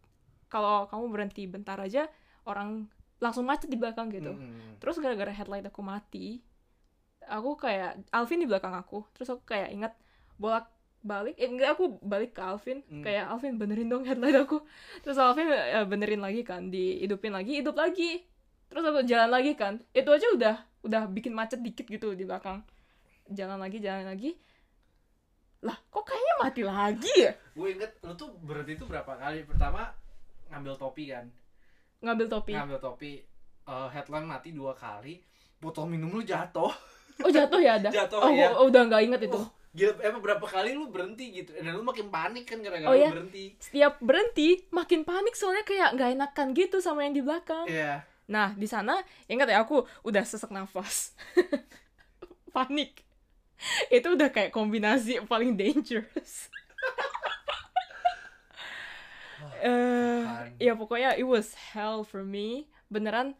Kalau kamu berhenti bentar aja, orang langsung macet di belakang gitu. Mm-mm. Terus gara-gara headlight aku mati, aku kayak Alvin di belakang aku. Terus aku kayak ingat bolak balik, eh enggak aku balik ke Alvin, Hmm. kayak Alvin benerin dong headlight aku. Terus Alvin eh, benerin lagi kan, dihidupin lagi, hidup lagi. Terus aku jalan lagi kan, itu aja udah udah bikin macet dikit gitu di belakang. Jalan lagi, jalan lagi. Lah, kok kayaknya mati lagi ya? gue inget lu tuh berhenti tuh berapa kali pertama ngambil topi kan Ngambil topi. ngambil topi eh, headlamp mati dua kali botol minum lu jatuh Oh jatuh ya ada? Jatuh, oh, iya. oh, udah nggak inget itu. Oh, gila emang berapa kali lu berhenti gitu dan lu makin panik kan gara-gara Oh, lu iya? berhenti Setiap berhenti, makin panik soalnya kayak nggak enakan gitu sama yang di belakang. iya Nah, di sana ingat ya aku udah sesak nafas. Panik. Itu udah kayak kombinasi paling dangerous. Tuhan. ya pokoknya it was hell for me. Beneran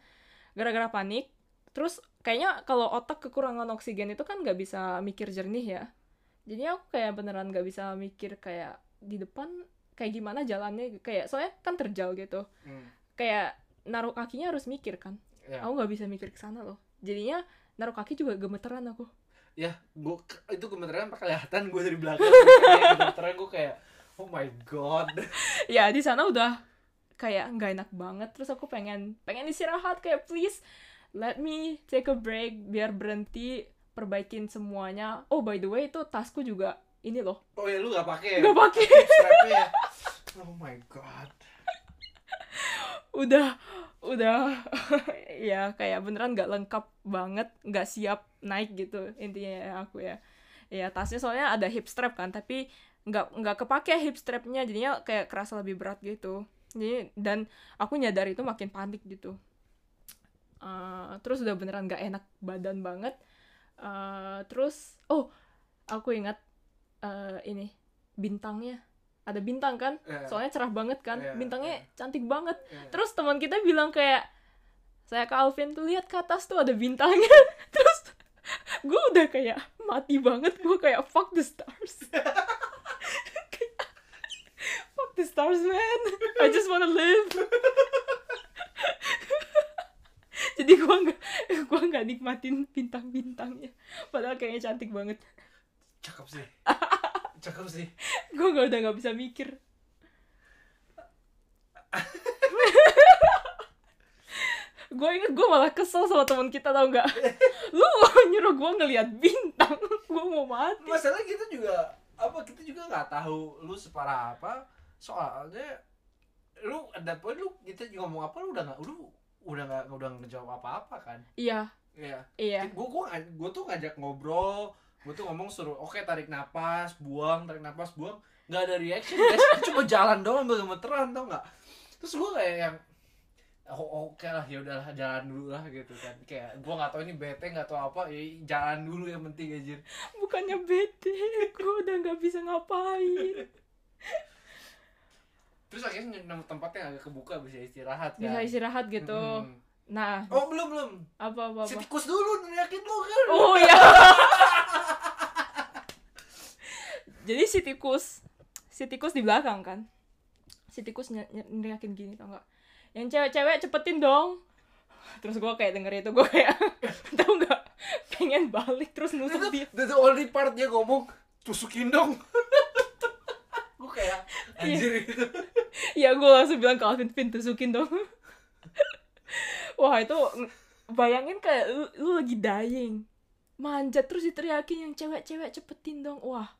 gara-gara panik. Terus kayaknya kalau otak kekurangan oksigen itu kan nggak bisa mikir jernih ya. Jadi aku kayak beneran nggak bisa mikir kayak di depan kayak gimana jalannya kayak soalnya kan terjal gitu Hmm, kayak naruh kakinya harus mikir kan? Iya. aku nggak bisa mikir ke sana loh. Jadinya naruh kaki juga gemeteran aku. Ya gua itu gemeteran kelihatan gue dari belakang. Kayak gemeteran gue kayak oh my god. Ya di sana udah kayak nggak enak banget. Terus aku pengen pengen istirahat kayak please let me take a break biar berhenti perbaikin semuanya. Oh by the way itu tasku juga ini loh. Oh ya lu gak pakai ya? Nggak pakai. Ya? Oh my god udah udah. Ya kayak beneran nggak lengkap banget nggak siap naik gitu intinya ya aku ya. Ya tasnya soalnya ada hip strap kan tapi nggak nggak kepake hip strapnya jadinya kayak kerasa lebih berat gitu. Jadi dan aku nyadar itu makin panik gitu. Eh, terus udah beneran nggak enak badan banget. Eh, terus oh aku ingat eh, ini bintangnya ada bintang kan? Iya. soalnya cerah banget kan? Iya, bintangnya iya. cantik banget. Iya. terus teman kita bilang kayak saya ke Alvin tuh lihat ke atas tuh ada bintangnya. Terus gue udah kayak mati banget. Gue kayak fuck the stars. Fuck the stars man. I just wanna live. Jadi gue nggak gue nggak nikmatin bintang-bintangnya. Padahal kayaknya cantik banget. Cakep sih cakep sih. Gue nggak udah nggak bisa mikir. Gue inget gue malah kesel sama teman kita tau nggak lu nyuruh gue ngeliat bintang gue mau mati. Masalah kita juga apa kita juga nggak tahu lu separah apa. Soalnya lu ada poin lu kita juga ngomong apa lu udah nggak lu udah nggak udah ngejawab apa apa kan? Iya. Iya. Iya. Gue gue gue tuh ngajak ngobrol gue tuh ngomong suruh oke tarik napas buang tarik napas buang. Nggak ada reaction guys. Cuma jalan doang ambil gemeteran tau nggak? Terus gue kayak yang oh oke lah ya udahlah jalan dulu lah gitu kan. Kayak gue nggak tahu ini bete nggak tahu apa ya jalan dulu yang penting aja bukannya bete gue udah nggak bisa ngapain. Terus akhirnya nemu tempat yang agak kebuka bisa istirahat kan. bisa istirahat gitu. Hmm. nah. Oh belum belum. apa apa Si apa tikus dulu neriakin lu kan. oh ya jadi si tikus si tikus di belakang kan? Si tikus neriakin gini tau nggak? Yang cewek-cewek cepetin dong. Terus gue kayak denger itu gue kayak tau nggak? Pengen balik terus nusuk dia. The, the only part dia ngomong tusukin dong. gue kayak anjir. Gitu. ya gue langsung bilang ke Alvin Vin tusukin dong. Wah itu ng- bayangin kayak lu, lu lagi dying. Manjat terus diteriakin yang cewek-cewek cepetin dong. Wah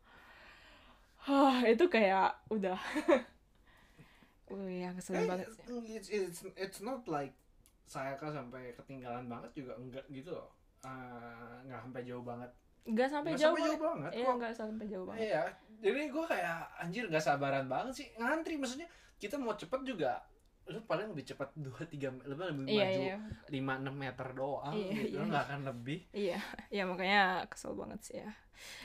Hah, itu kayak udah Wih, yang kesel banget sih. It's, it's, it's not like saya kan sampai ketinggalan banget juga enggak gitu loh. Eh, nggak sampai jauh banget. Nggak sampai Nggak jauh, sampai jauh banget. Iya, nggak sampai jauh banget. Iya, jadi gue kayak anjir nggak sabaran banget sih ngantri maksudnya kita mau cepet juga lu paling lebih cepat dua tiga lebih lebih Iya, maju iya. lima enam meter doang Iya, gitu iya. nggak akan lebih Iya, ya makanya kesel banget sih ya.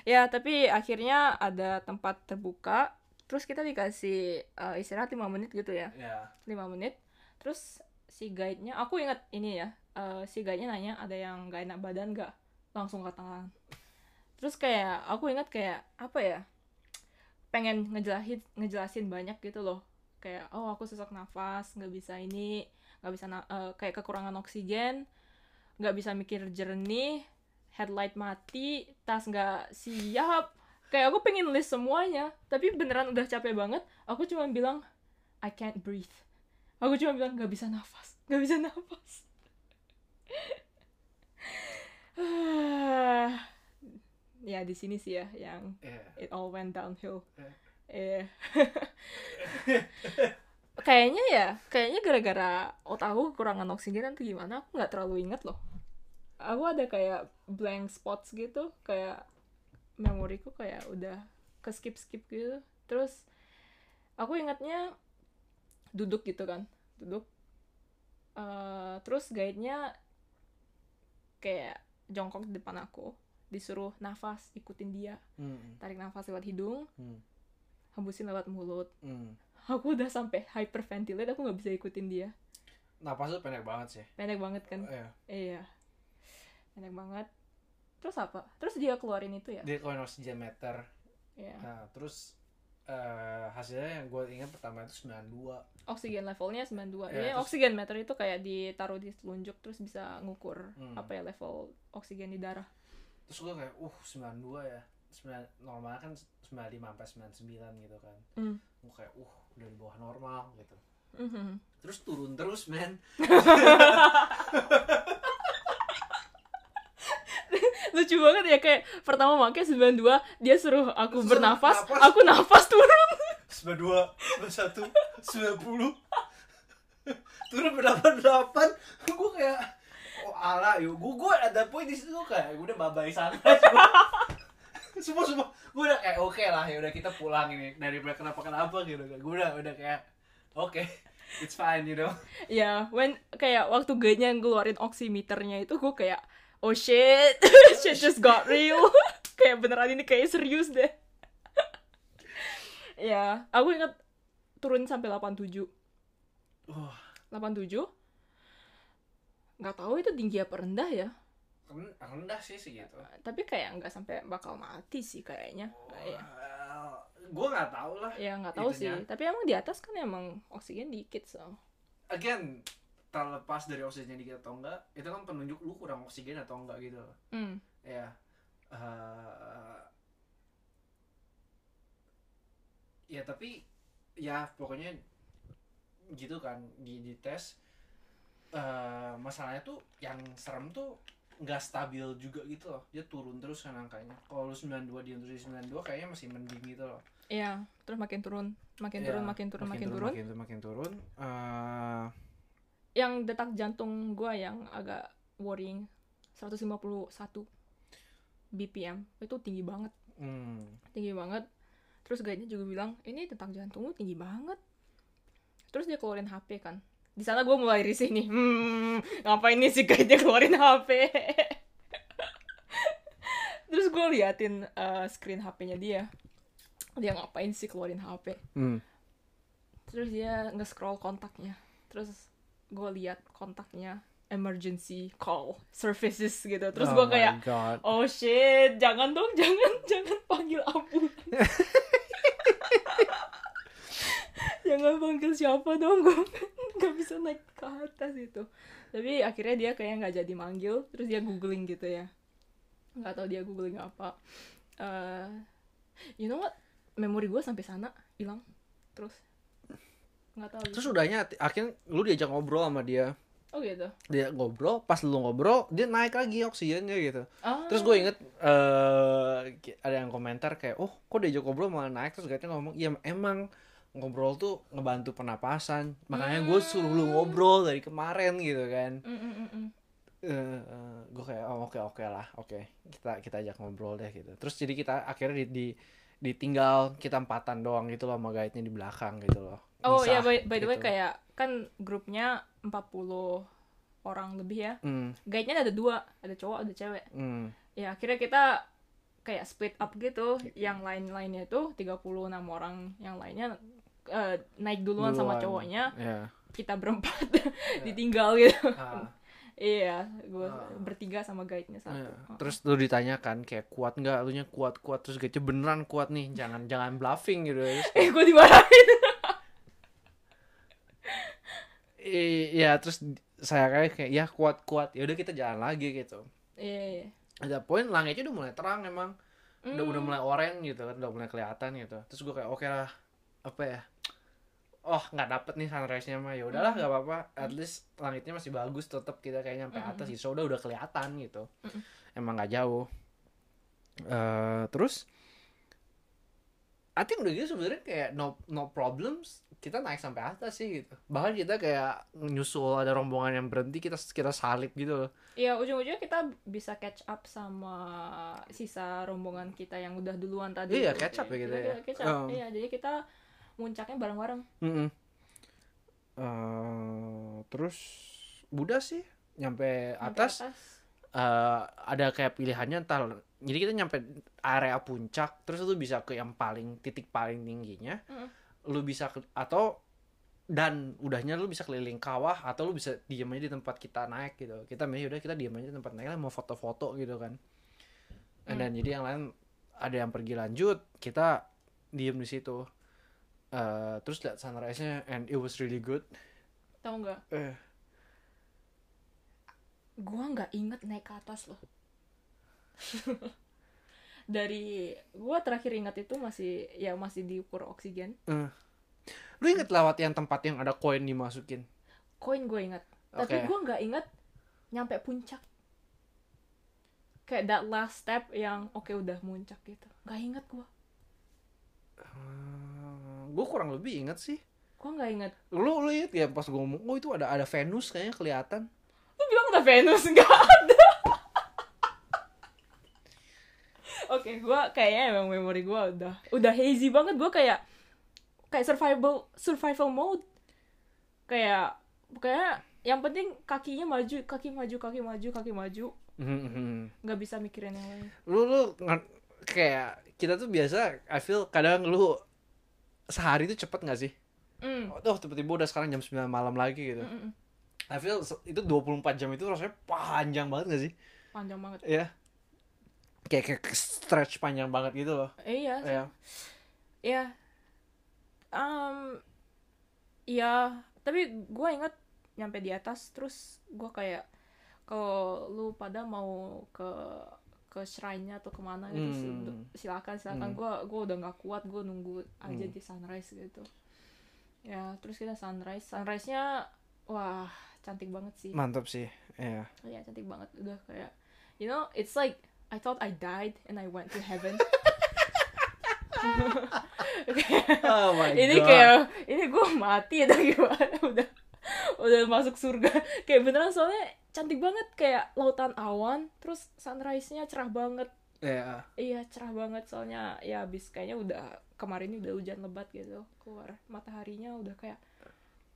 Ya, tapi akhirnya ada tempat terbuka, terus kita dikasih eh, istirahat 5 menit gitu ya. ya 5 menit. Terus si guide-nya, aku ingat ini ya, eh, si guide-nya nanya ada yang gak enak badan gak? Langsung ke tangan. Terus kayak, aku ingat kayak, apa ya, pengen ngejelasin, ngejelasin banyak gitu loh. Kayak, oh aku sesak nafas, nggak bisa ini, nggak bisa, eh, kayak kekurangan oksigen, nggak bisa mikir jernih, headlight mati, tas nggak siap. Kayak aku pengen list semuanya, tapi beneran udah capek banget. Aku cuma bilang, I can't breathe. Aku cuma bilang nggak bisa nafas, nggak bisa nafas. ya di sini sih ya yang ya it all went downhill. Eh. Eh. kayaknya ya, kayaknya gara-gara otak aku kekurangan oksigen atau gimana, aku nggak terlalu inget loh. Aku ada kayak blank spots gitu, kayak memoriku kayak udah ke skip skip gitu. Terus aku ingatnya duduk gitu kan, duduk. Eh, terus guide-nya kayak jongkok di depan aku, disuruh nafas, ikutin dia Hmm, tarik nafas lewat hidung, hmm, hembusin lewat mulut. hmm. Aku udah sampai hyperventilate, aku nggak bisa ikutin dia. napas lu pendek banget sih Pendek banget kan? Iya. Iya. Pendek banget. Terus apa? Terus dia keluarin itu ya? dia keluarin oksigen meter Iya. nah terus eh, hasilnya yang gue ingat pertama itu 92 Oksigen levelnya 92. Iya, Jadi terus- oksigen meter itu kayak ditaruh di telunjuk terus bisa ngukur Hmm. apa ya level oksigen di darah. terus gue kayak uh 92 ya 9, normal kan 95 sampai 99 gitu kan Hmm. gue kayak uh udah di bawah normal gitu Mhm. terus turun terus men Lucu banget ya kayak pertama pakai 92 dia suruh aku Suruh bernafas, nafas. aku nafas turun. 92 91 90 turun berapa delapan gue kayak oh ala yuk gue gue ada poin di situ kayak gue udah babai sana semua semua gue udah kayak oke lah ya udah kita pulang ini daripada kenapa kenapa gitu kan gue udah udah kayak oke it's fine you know Ya, when kayak waktu guide-nya ngeluarin oximeternya itu gue kayak oh shit, shit just got real. kayak beneran ini kayak serius deh. ya, aku ingat turun sampai 87. wah 87. Nggak tahu itu tinggi apa rendah ya. Ren- rendah sih sih gitu Tapi kayak nggak sampai bakal mati sih kayaknya. Iya. gue nggak tahu lah Ya nggak tahu sih. Tapi emang di atas kan emang oksigen dikit so. again terlepas dari oksigen dikit atau enggak itu kan penunjuk lu kurang oksigen atau enggak gitu Hmm. ya eh, ya tapi ya pokoknya gitu kan di di tes eh, masalahnya tuh yang serem tuh nggak stabil juga gitu loh dia turun terus kan angkanya kalau lu 92 dia di 92 kayaknya masih mending gitu loh Iya, terus makin turun, makin Ya, turun, makin turun, makin, turun. makin turun makin turun Eh, Yang detak jantung gua yang agak worrying 151 BPM itu tinggi banget, hmm, tinggi banget. Terus guide-nya juga bilang, "Ini detak jantung lu tinggi banget." Terus dia keluarin HP kan. Di sana gue mulai risih nih. Hmm, ngapain nih si guide-nya keluarin HP? Terus gue liatin eh, screen HP-nya dia. Dia ngapain sih keluarin HP? hmm. terus dia nge-scroll kontaknya terus gue lihat kontaknya emergency call services gitu terus Oh gue kayak oh shit jangan dong jangan jangan panggil ambulans jangan panggil siapa dong gue nggak bisa naik ke atas itu. Tapi akhirnya dia kayak nggak jadi manggil terus dia googling gitu ya. Nggak tahu dia googling apa. Eh, you know what? Memori gue sampai sana hilang. Terus nggak tahu. Terus udahnya akhirnya lu diajak ngobrol sama dia. oh gitu? Dia ngobrol, pas lu ngobrol, dia naik lagi oksigennya gitu. ah. Terus gue inget eh ada yang komentar kayak, oh kok diajak ngobrol malah naik? Terus katanya ngomong, iya emang ngobrol tuh ngebantu pernapasan. Makanya gue suruh lu ngobrol dari kemarin gitu kan. Mm, mm, mm, mm. Eh, gue kayak oh oke oke lah oke kita kita ajak ngobrol deh gitu. Terus jadi kita akhirnya di, di ditinggal kita empatan doang gitu loh sama guide-nya di belakang gitu loh. Oh Misah ya by, by the way gitu. kayak kan grupnya 40 orang lebih ya. Hmm, Guide-nya ada dua, ada cowok, ada cewek. hmm. Ya akhirnya kita kayak split up gitu. Yang lain-lainnya itu 36 orang, yang lainnya eh, naik duluan, sama Duluan. cowoknya. Ya. Kita berempat ditinggal gitu. Ah. iya, gue Ah. bertiga sama guide-nya satu. Iya. Oh. Terus lu ditanyakan kayak kuat nggak, lu nya kuat kuat terus gitu beneran kuat nih, jangan jangan bluffing gitu. Terus Eh gue dimarahin. Iya terus saya kayak kayak ya kuat kuat ya udah kita jalan lagi gitu. Iya, iya. Ada poin langitnya udah mulai terang emang, udah udah Hmm. mulai oranye gitu kan, udah mulai kelihatan gitu. Terus gue kayak oke lah apa ya? Oh nggak dapet nih sunrise-nya mah ya udahlah nggak apa-apa. At least langitnya masih bagus tetap kita kayak nyampe atas sih. So udah udah kelihatan gitu. Mm-mm. Emang nggak jauh. eh terus I think udah gitu sebenarnya kayak no no problems kita naik sampai atas sih gitu bahkan kita kayak nyusul ada rombongan yang berhenti kita kita salip gitu loh Iya, ujung-ujungnya kita bisa catch up sama sisa rombongan kita yang udah duluan tadi. Iya, itu. catch up ya kita Kita- ya. catch up. Oh. Iya, jadi kita muncaknya bareng-bareng. Mm-mm. Eh, terus Buddha sih nyampe Sampai atas eh, ada kayak pilihannya entar jadi kita nyampe area puncak terus lu bisa ke yang paling titik paling tingginya Mm. lu bisa ke- atau dan udahnya lu bisa keliling kawah atau lu bisa diem aja di tempat kita naik gitu kita milih udah kita diem aja di tempat naik lah mau foto-foto gitu kan Hmm. dan jadi yang lain ada yang pergi lanjut kita diem di situ Eh, terus lihat sunrise-nya and it was really good Tahu nggak? eh Gua nggak inget naik ke atas loh. Dari gua terakhir ingat itu masih ya masih diukur oksigen. lu inget lewat yang tempat yang ada koin dimasukin Koin gue ingat. Tapi gua nggak ingat nyampe puncak. Kayak that last step yang oke udah muncak gitu. Nggak inget gua. Gue kurang lebih inget sih Gua nggak inget. lu lu inget ya pas gue ngomong oh itu ada ada Venus kayaknya kelihatan Lu bilang ada Venus nggak ada. Oke, gua kayaknya emang memori gua udah udah hazy banget. Gua kayak kayak survival survival mode. Kayak kayak yang penting kakinya maju, kaki maju, kaki maju, kaki maju. nggak bisa mikirin yang lain. lu lu kayak kita tuh biasa I feel kadang lu sehari tuh cepet gak sih Mm. oh tiba-tiba udah sekarang jam 9 malam lagi gitu Mm, mm. I feel itu 24 jam itu rasanya panjang banget gak sih Panjang banget. ya kayak, kayak stretch panjang banget gitu loh Eh, iya, ya Iya. Um, iya, tapi gue ingat nyampe di atas terus gue kayak kalau lu pada mau ke ke shrine-nya atau ke mana gitu Hmm. sil- silakan silakan. Hmm. gue gue udah nggak kuat gue nunggu aja Hmm. di sunrise gitu. Ya terus kita sunrise. Sunrise nya wah cantik banget sih. Mantap sih ya. Iya cantik banget. Udah kayak you know it's like I thought I died and I went to heaven. Oh my ini kayak ini gue mati atau gimana? Udah udah masuk surga. Kayak beneran soalnya cantik banget kayak lautan awan terus sunrise-nya cerah banget. Ya iya cerah banget soalnya ya abis kayaknya udah kemarin udah hujan lebat gitu keluar mataharinya udah kayak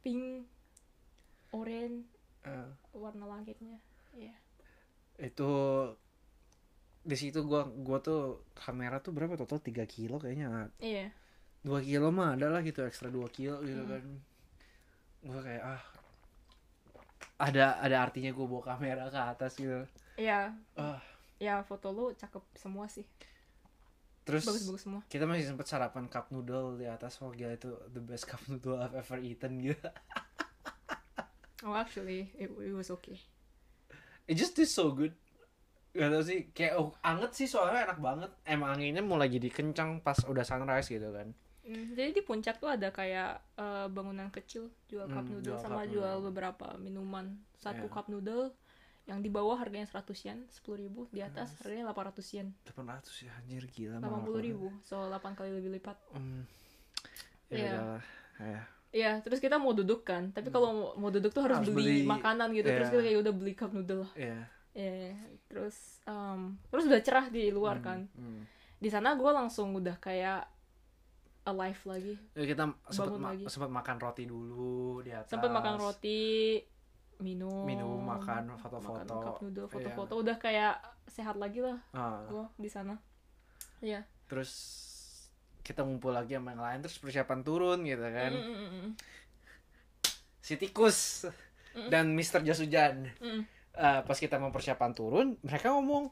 pink orange eh, warna langitnya iya. Itu di situ gua gua tuh kamera tuh berapa total? 3 kilo kayaknya. Iya. Dua kilo mah ada lah gitu ekstra 2 kilo gitu Hmm. kan. Gue kayak ah ada ada artinya gue bawa kamera ke atas gitu Iya. Ah. Ya foto lu cakep semua sih. terus Bagus-bagus semua. kita masih sempet sarapan cup noodle di atas wah gila itu the best cup noodle I've ever eaten gitu Oh actually it, it was okay. it just tastes so good Gak tau sih kayak oh, anget sih soalnya enak banget emang anginnya mulai jadi kencang pas udah sunrise gitu kan Hmm, jadi di puncak tuh ada kayak eh, bangunan kecil jual cup Hmm, noodle jual sama cup jual noodle. beberapa minuman. Satu Iya. cup noodle yang di bawah harganya 100 yen, 10.000 ribu, di atas harganya 800 yen, 800 ya anjir gila mahal 80 ribu, so 8 kali lebih lipat. Hmm. ya Iya. udahlah ya Iya, terus kita mau duduk kan, tapi kalau mau, duduk tuh harus, Hmm. Harus beli, beli, makanan gitu, terus iya. kita kayak udah beli cup noodle. ya Iya, terus em, terus udah cerah di luar kan. Hmm. Di sana gue langsung udah kayak alive lagi. Ya, kita sempat ma- lagi. sempat makan roti dulu di atas Sempet makan roti, minum, Minum, makan, makan foto-foto. cup noodle, Iya. foto-foto, udah kayak sehat lagi lah Ah, gue di sana. Iya. terus kita ngumpul lagi sama yang lain terus persiapan turun gitu kan Mm, mm, mm, mm. si tikus dan Mister Jas Hujan Mm. Eh, pas kita mau persiapan turun mereka ngomong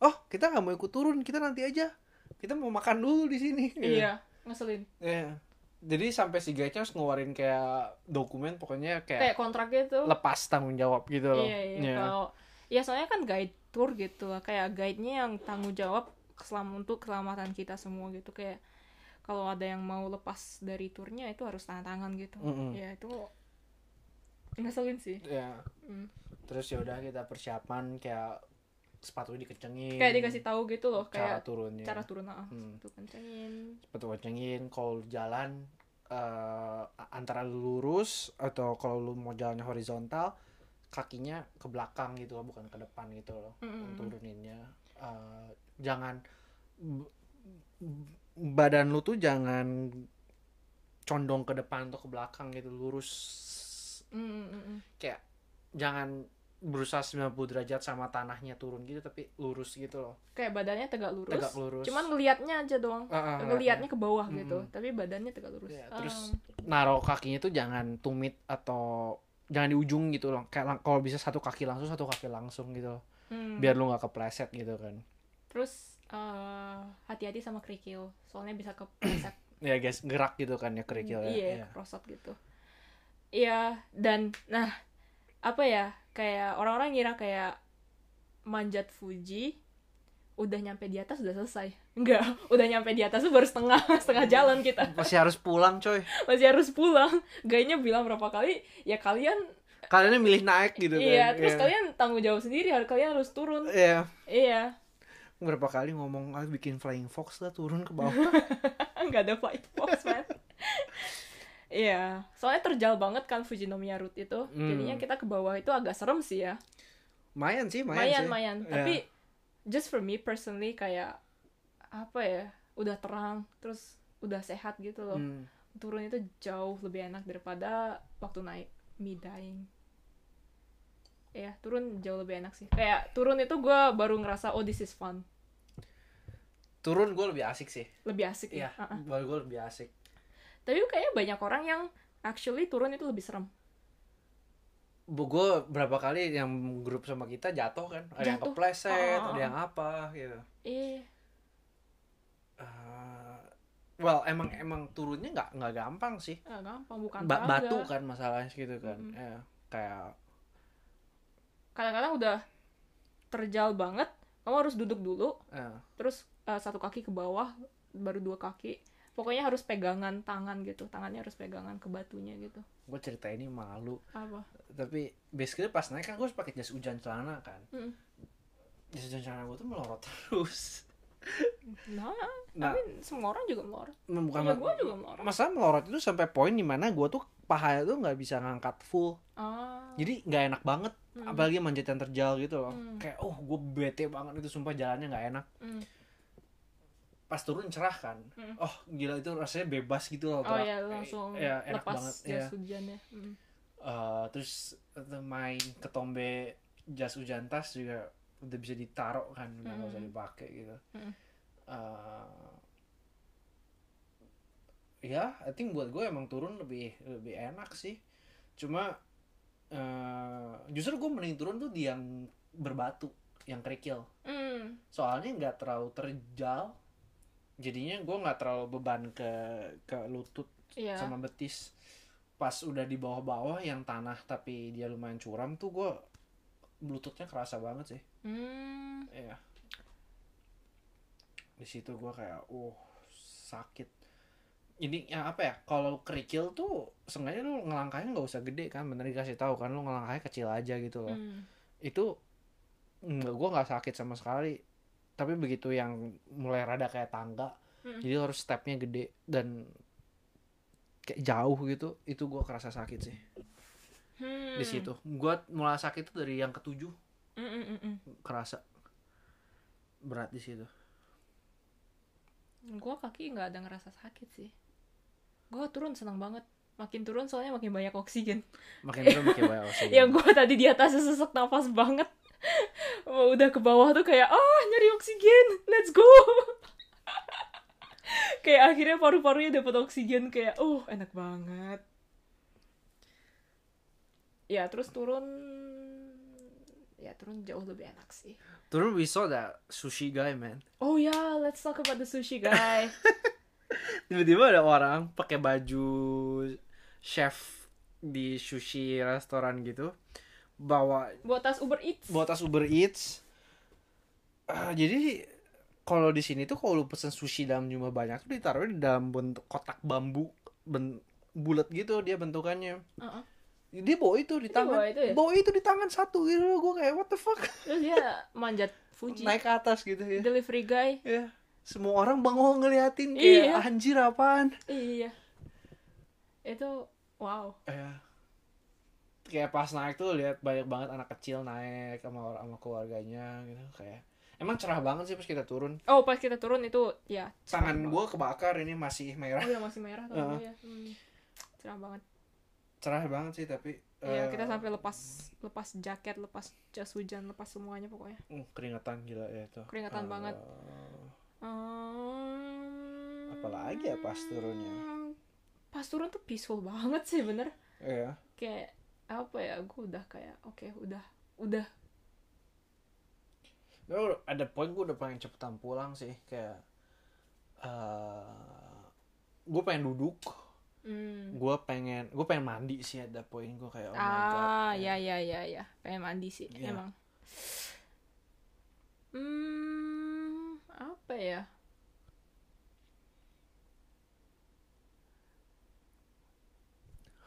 oh kita nggak mau ikut turun kita nanti aja kita mau makan dulu di sini Iya, ngeselin. Iya. jadi sampai si guide harus ngeluarin kayak dokumen pokoknya Kayak kayak kontraknya tuh. lepas tanggung jawab gitu loh Iya, iya. Iya. Kalau ya soalnya kan guide tour gitu lah, kayak guide-nya yang tanggung jawab keselam untuk keselamatan kita semua gitu kayak kalau ada yang mau lepas dari turnya itu harus tangan tangan gitu. Mm-mm. Ya itu ngeselin sih. Ya. Mm. terus ya udah kita persiapan kayak sepatu dikencengin Kayak dikasih tahu gitu loh, cara kayak turunnya cara turun ah, Hmm. tuh kencengin. sepatu kencengin kalau jalan eh, antara lu lurus atau kalau lu mau jalannya horizontal kakinya ke belakang gitu loh bukan ke depan gitu loh Mm-mm. turuninnya Eh, jangan badan lu tuh jangan condong ke depan atau ke belakang gitu lurus Mm, mm, mm, mm. kayak jangan berusaha 90 derajat sama tanahnya turun gitu tapi lurus gitu loh Kayak badannya tegak lurus. tegak lurus Cuman ngelihatnya aja doang. Ah, ah, Ngelihatnya ke bawah Mm-mm. gitu, tapi badannya tegak lurus. Iya, terus Um, naruh kakinya tuh jangan tumit atau jangan di ujung gitu loh kayak kalau bisa satu kaki langsung satu kaki langsung gitu loh. hmm. biar lu nggak kepleset gitu kan Terus eh, hati-hati sama kerikil, soalnya bisa kepleset. ya guys gerak gitu kan ya kerikil ya iya, Iya. kerosot gitu. Iya, dan nah apa ya? Kayak orang-orang ngira kayak manjat Fuji udah nyampe di atas udah selesai. Enggak, udah nyampe di atas tuh baru setengah setengah jalan kita. masih harus pulang coy Masih harus pulang. Gayanya bilang berapa kali, ya kalian kalian milih naik gitu kan iya, terus Iya. kalian tanggung jawab sendiri, harus kalian harus turun. Iya. Iya. berapa kali ngomong ah, bikin flying fox lah turun ke bawah nggak ada flight fox man Iya, soalnya terjal banget kan Fujinomiya Route itu. Hmm. Jadinya kita ke bawah itu agak serem sih ya. mayan sih mayan, Mayan, sih mayan. Iya. Tapi just for me personally kayak apa ya? Udah terang, terus udah sehat gitu loh. Hmm. Turun itu jauh lebih enak daripada waktu naik me dying. Iya, turun jauh lebih enak sih. Kayak turun itu gue baru ngerasa oh this is fun. turun gue lebih asik sih Lebih asik iya ya. Uh-uh. buat gue lebih asik Tapi kayaknya banyak orang yang actually turun itu lebih serem. Bu gue berapa kali yang grup sama kita jatuh kan ada yang Jatuh. kepleset Ah, ah, ada ah. yang apa gitu Eh, Eh, well emang emang turunnya nggak nggak gampang sih Ah, gampang bukan Ba- tangga. batu kan masalahnya gitu kan Mm-mm. ya kayak kadang-kadang udah terjal banget kamu harus duduk dulu eh, terus eh, satu kaki ke bawah baru dua kaki pokoknya harus pegangan tangan gitu tangannya harus pegangan ke batunya gitu. Gue cerita ini malu. Apa? Tapi basically pas naik kan gue harus pakai jas hujan celana kan. Mm. jas hujan celana gue tuh melorot terus. Nah, nah. tapi semua orang juga melorot. Bukan ya gue juga melorot. Masalah melorot itu sampai poin di mana gue tuh paha tuh nggak bisa ngangkat full. Ah. Jadi nggak enak banget. Mm. apalagi manjat yang terjal gitu loh. Mm. kayak oh gue bete banget itu sumpah jalannya nggak enak. Mm. Pas turun cerah kan Mm. oh gila itu rasanya bebas gitu loh oh ya langsung ya, enak lepas banget jas ya hujannya Mm. Eh, terus eh, main ketombe jas hujan tas juga udah bisa ditaruh kan nggak usah Mm. dipakai gitu Mm. Eh, ya I think buat gue emang turun lebih lebih enak sih cuma eh, justru gue mending turun tuh di yang berbatu yang kerikil Hmm. soalnya nggak terlalu terjal jadinya gue nggak terlalu beban ke ke lutut Iya. sama betis pas udah di bawah-bawah yang tanah tapi dia lumayan curam tuh gue lututnya kerasa banget sih Hmm. Iya. Di situ gua kayak, uh, sakit. Ini ya apa ya? Kalau kerikil tuh sengaja lu ngelangkahnya nggak usah gede kan, bener dikasih tahu kan, lu ngelangkahnya kecil aja gitu loh. Hmm. Itu gua nggak sakit sama sekali. Tapi begitu yang mulai rada kayak tangga, Mm-mm. jadi harus stepnya gede dan kayak jauh gitu, itu gua kerasa sakit sih Hmm. di situ. Gua mulai sakit tuh dari yang ketujuh Mm, mm, mm, mm. kerasa berat di situ. Gua kaki nggak ada ngerasa sakit sih. Gua turun senang banget. Makin turun soalnya makin banyak oksigen. Makin turun makin banyak oksigen. Yang gua tadi di atas sesak nafas banget. Udah ke bawah tuh kayak ah nyari oksigen, let's go. kayak akhirnya paru-parunya dapat oksigen kayak uh enak banget. Ya terus turun ya turun jauh lebih enak sih. Turun we saw that sushi guy man. Oh ya, let's talk about the sushi guy. Tiba-tiba ada orang pakai baju chef di sushi restoran gitu. Bawa Buat tas Uber Eats. bawa tas Uber Eats. Ah, jadi kalau di sini tuh kalau lu pesen sushi dalam jumlah banyak tuh ditaruh di dalam bentuk kotak bambu ben bulat gitu dia bentukannya. Uh-uh. Dia bawa itu di Dia tangan. bawa itu ya? Bawa itu di tangan satu gitu loh. Gue kayak what the fuck. Terus dia manjat Fuji. Naik ke atas gitu ya. Delivery guy. Ya. Semua orang bangong ngeliatin kayak Iya. anjir apaan. Iya. Itu wow. ya kayak pas naik tuh lihat banyak banget anak kecil naik sama orang sama keluarganya gitu kayak emang cerah banget sih pas kita turun Oh, pas kita turun itu ya. tangan gua kebakar ini masih merah Oh, ya masih merah tuh Heeh. ya. Hmm. Cerah banget. cerah banget sih tapi Iya, eh, kita sampai lepas lepas jaket, lepas jas hujan, lepas semuanya pokoknya. uh, keringetan gila ya itu Keringetan Eh, banget. Hmm. Apalagi ya pas turunnya? Pas turun tuh peaceful banget sih bener. iya Kayak apa ya? Gue udah kayak oke udah udah udah- ada poin gue udah pengen cepetan pulang sih kayak eh gue pengen duduk hmm. gue pengen gue pengen mandi sih ada poin gue kayak oh my god ah ya ya ya ya pengen mandi sih Iya. emang hmm apa ya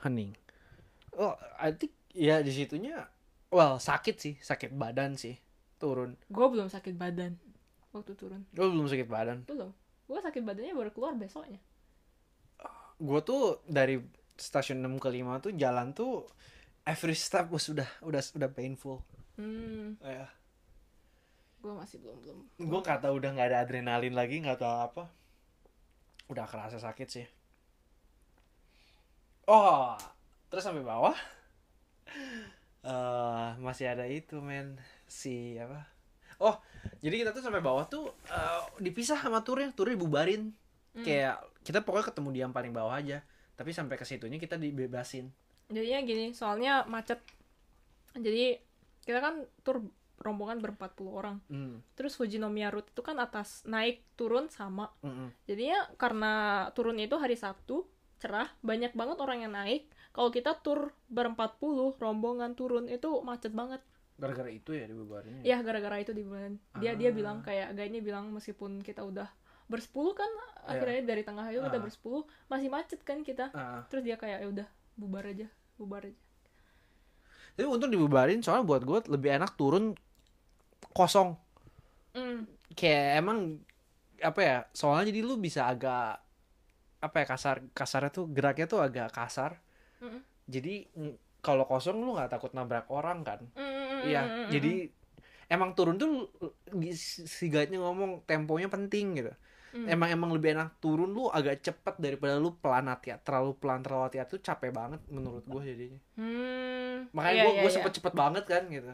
hening oh I think ya di situnya well sakit sih sakit badan sih turun. Gue belum sakit badan waktu turun. Gue belum sakit badan? Belum. Gue sakit badannya baru keluar besoknya. Gue tuh dari stasiun 6 ke 5 tuh jalan tuh every step was udah udah udah painful. Hmm. Ya gue masih belum belum gue tahu udah nggak ada adrenalin lagi nggak tahu apa. Udah kerasa sakit sih. Oh terus sampai bawah? Eh masih ada itu men. Si apa? Oh jadi kita tuh sampai bawah tuh eh, dipisah sama turnya turnya dibubarin. Hmm. kayak kita pokoknya ketemu di yang paling bawah aja. Tapi sampai ke situnya kita dibebasin. Jadinya gini soalnya macet. Jadi kita kan tur rombongan berempat puluh orang. Hmm. terus Fujinomiya Route itu kan atas naik turun sama. Mm-mm. jadinya karena turun itu hari Sabtu cerah banyak banget orang yang naik kalau kita tur berempat puluh rombongan turun itu macet banget gara-gara itu ya dibubarinnya ya gara-gara itu di bulan dia dia Ah. bilang kayak guide-nya bilang meskipun kita udah bersepuluh kan Iya. akhirnya dari tengah ayo kita Ah. bersepuluh masih macet kan kita Ah. terus dia kayak ya udah bubar aja bubar aja tapi untung dibubarin soalnya buat gue lebih enak turun kosong Hmm. kayak emang apa ya soalnya jadi lu bisa agak apa ya kasar kasarnya tuh geraknya tuh agak kasar Mm-mm. jadi kalau kosong lu nggak takut nabrak orang kan iya mm, mm, jadi emang turun tuh si guide-nya ngomong temponya penting gitu mm. emang emang lebih enak turun lu agak cepet daripada lu pelan hati terlalu pelan terlalu hati tuh capek banget menurut gue jadinya Hmm, makanya iya, gue iya, gue iya. sempet cepet banget kan gitu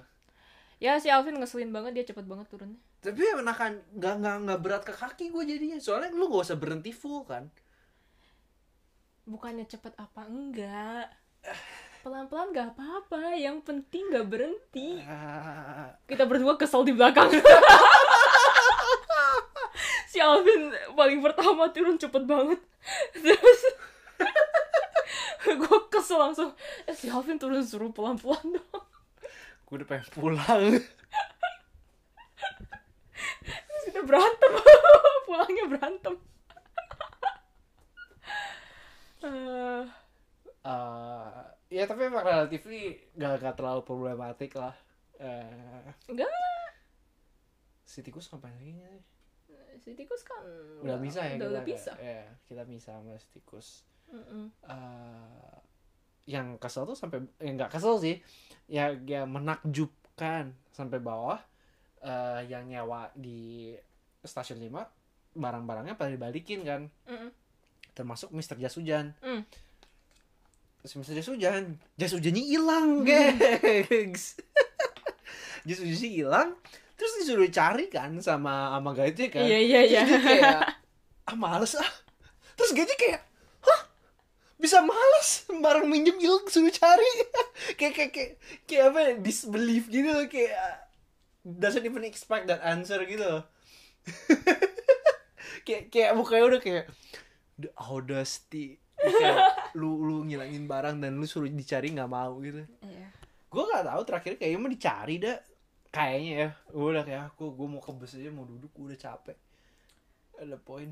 Ya si Alvin ngeselin banget dia cepet banget turunnya. tapi menakan nggak nggak nggak berat ke kaki gue jadinya soalnya lu gak usah berhenti full kan Bukannya cepet apa enggak? pelan-pelan gak apa-apa yang penting gak berhenti. Kita berdua kesel di belakang. Si Alvin paling pertama turun cepet banget. Terus gue kesel langsung. Eh, si Alvin turun suruh pelan-pelan dong. Gue udah pengen pulang. Terus kita berantem. Pulangnya berantem Eh, Eh, ya tapi emang relatif gak, gak terlalu problematik lah. Eh, enggak si tikus ngapain lagi nih? si tikus kan udah bisa ya udah, kita udah bisa. ya? Kita bisa sama si tikus Mm-mm. Eh, yang kesel tuh sampai eh, nggak kesel sih. Ya ya menakjubkan sampai bawah. Eh, yang nyewa di stasiun 5 barang-barangnya pada dibalikin kan. Mm-mm. Termasuk Mister Jas Hujan. Mm. Mister Jas Hujan jas hujannya hilang gengs. Jas hujannya hilang terus disuruh cari kan sama sama guide kan. Iya iya iya. kayak ah males ah. Terus gaji kayak hah? Bisa males? Barang minjem hilang suruh cari. Kayak kayak kayak kayak apa ya, disbelief gitu loh kayak doesn't even expect that answer gitu loh. kayak kayak mukanya udah kayak the audacity. Kayak lu lu ngilangin barang dan lu suruh dicari nggak mau gitu. Iya. gue nggak tahu terakhir kayaknya mau dicari dah. Kayaknya ya. Gue udah kayak aku gue mau ke bus aja mau duduk udah capek. Ada poin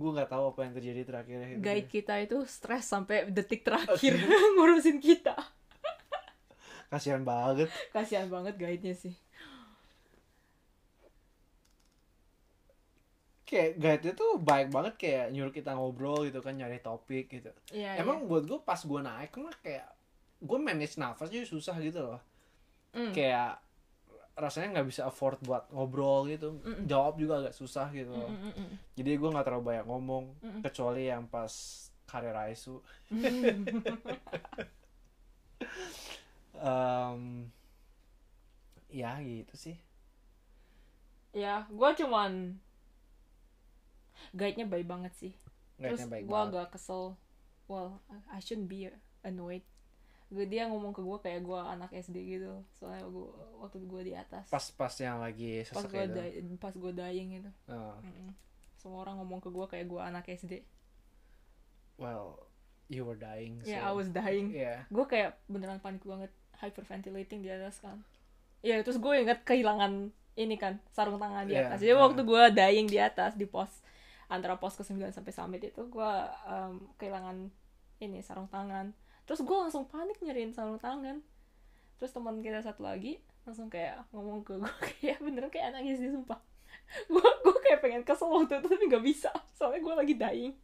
gue nggak tahu apa yang terjadi terakhir guide kita itu stres sampai detik terakhir ngurusin kita. Kasihan banget. Kasihan banget guide-nya sih kayak guide itu baik banget kayak nyuruh kita ngobrol gitu kan nyari topik gitu Iya, emang buat gue pas gue naik mah kayak gue manage nafas juga susah gitu loh Mm. kayak rasanya nggak bisa afford buat ngobrol gitu Mm-mm. jawab juga agak susah gitu Mm, loh mm, mm, mm. jadi gue nggak terlalu banyak ngomong Mm-mm. kecuali yang pas karir Aisu Em, ya gitu sih ya gue cuman guide-nya baik banget sih. Terus Guide-nya gue agak kesel. Well I shouldn't be annoyed. Gue dia ngomong ke gue kayak gue anak SD gitu. Soalnya gue waktu gue di atas. Pas-pas yang lagi pas gue itu di- pas gue dying gitu. Oh, Mm-mm. semua orang ngomong ke gue kayak gue anak SD well you were dying so ya I was dying. Yeah. Gue kayak beneran panik banget. Hyperventilating di atas kan. Ya terus gue inget kehilangan ini kan sarung tangan di atas. Jadi waktu gue dying di atas di pos antara pos ke 9 sampai summit itu gue em, kehilangan ini sarung tangan. Terus gue langsung panik nyariin sarung tangan. Terus teman kita satu lagi langsung kayak ngomong ke gue kayak beneran kayak nangis di sumpah. Gue gue kayak pengen kesel waktu itu tapi nggak bisa. Soalnya gue lagi dying.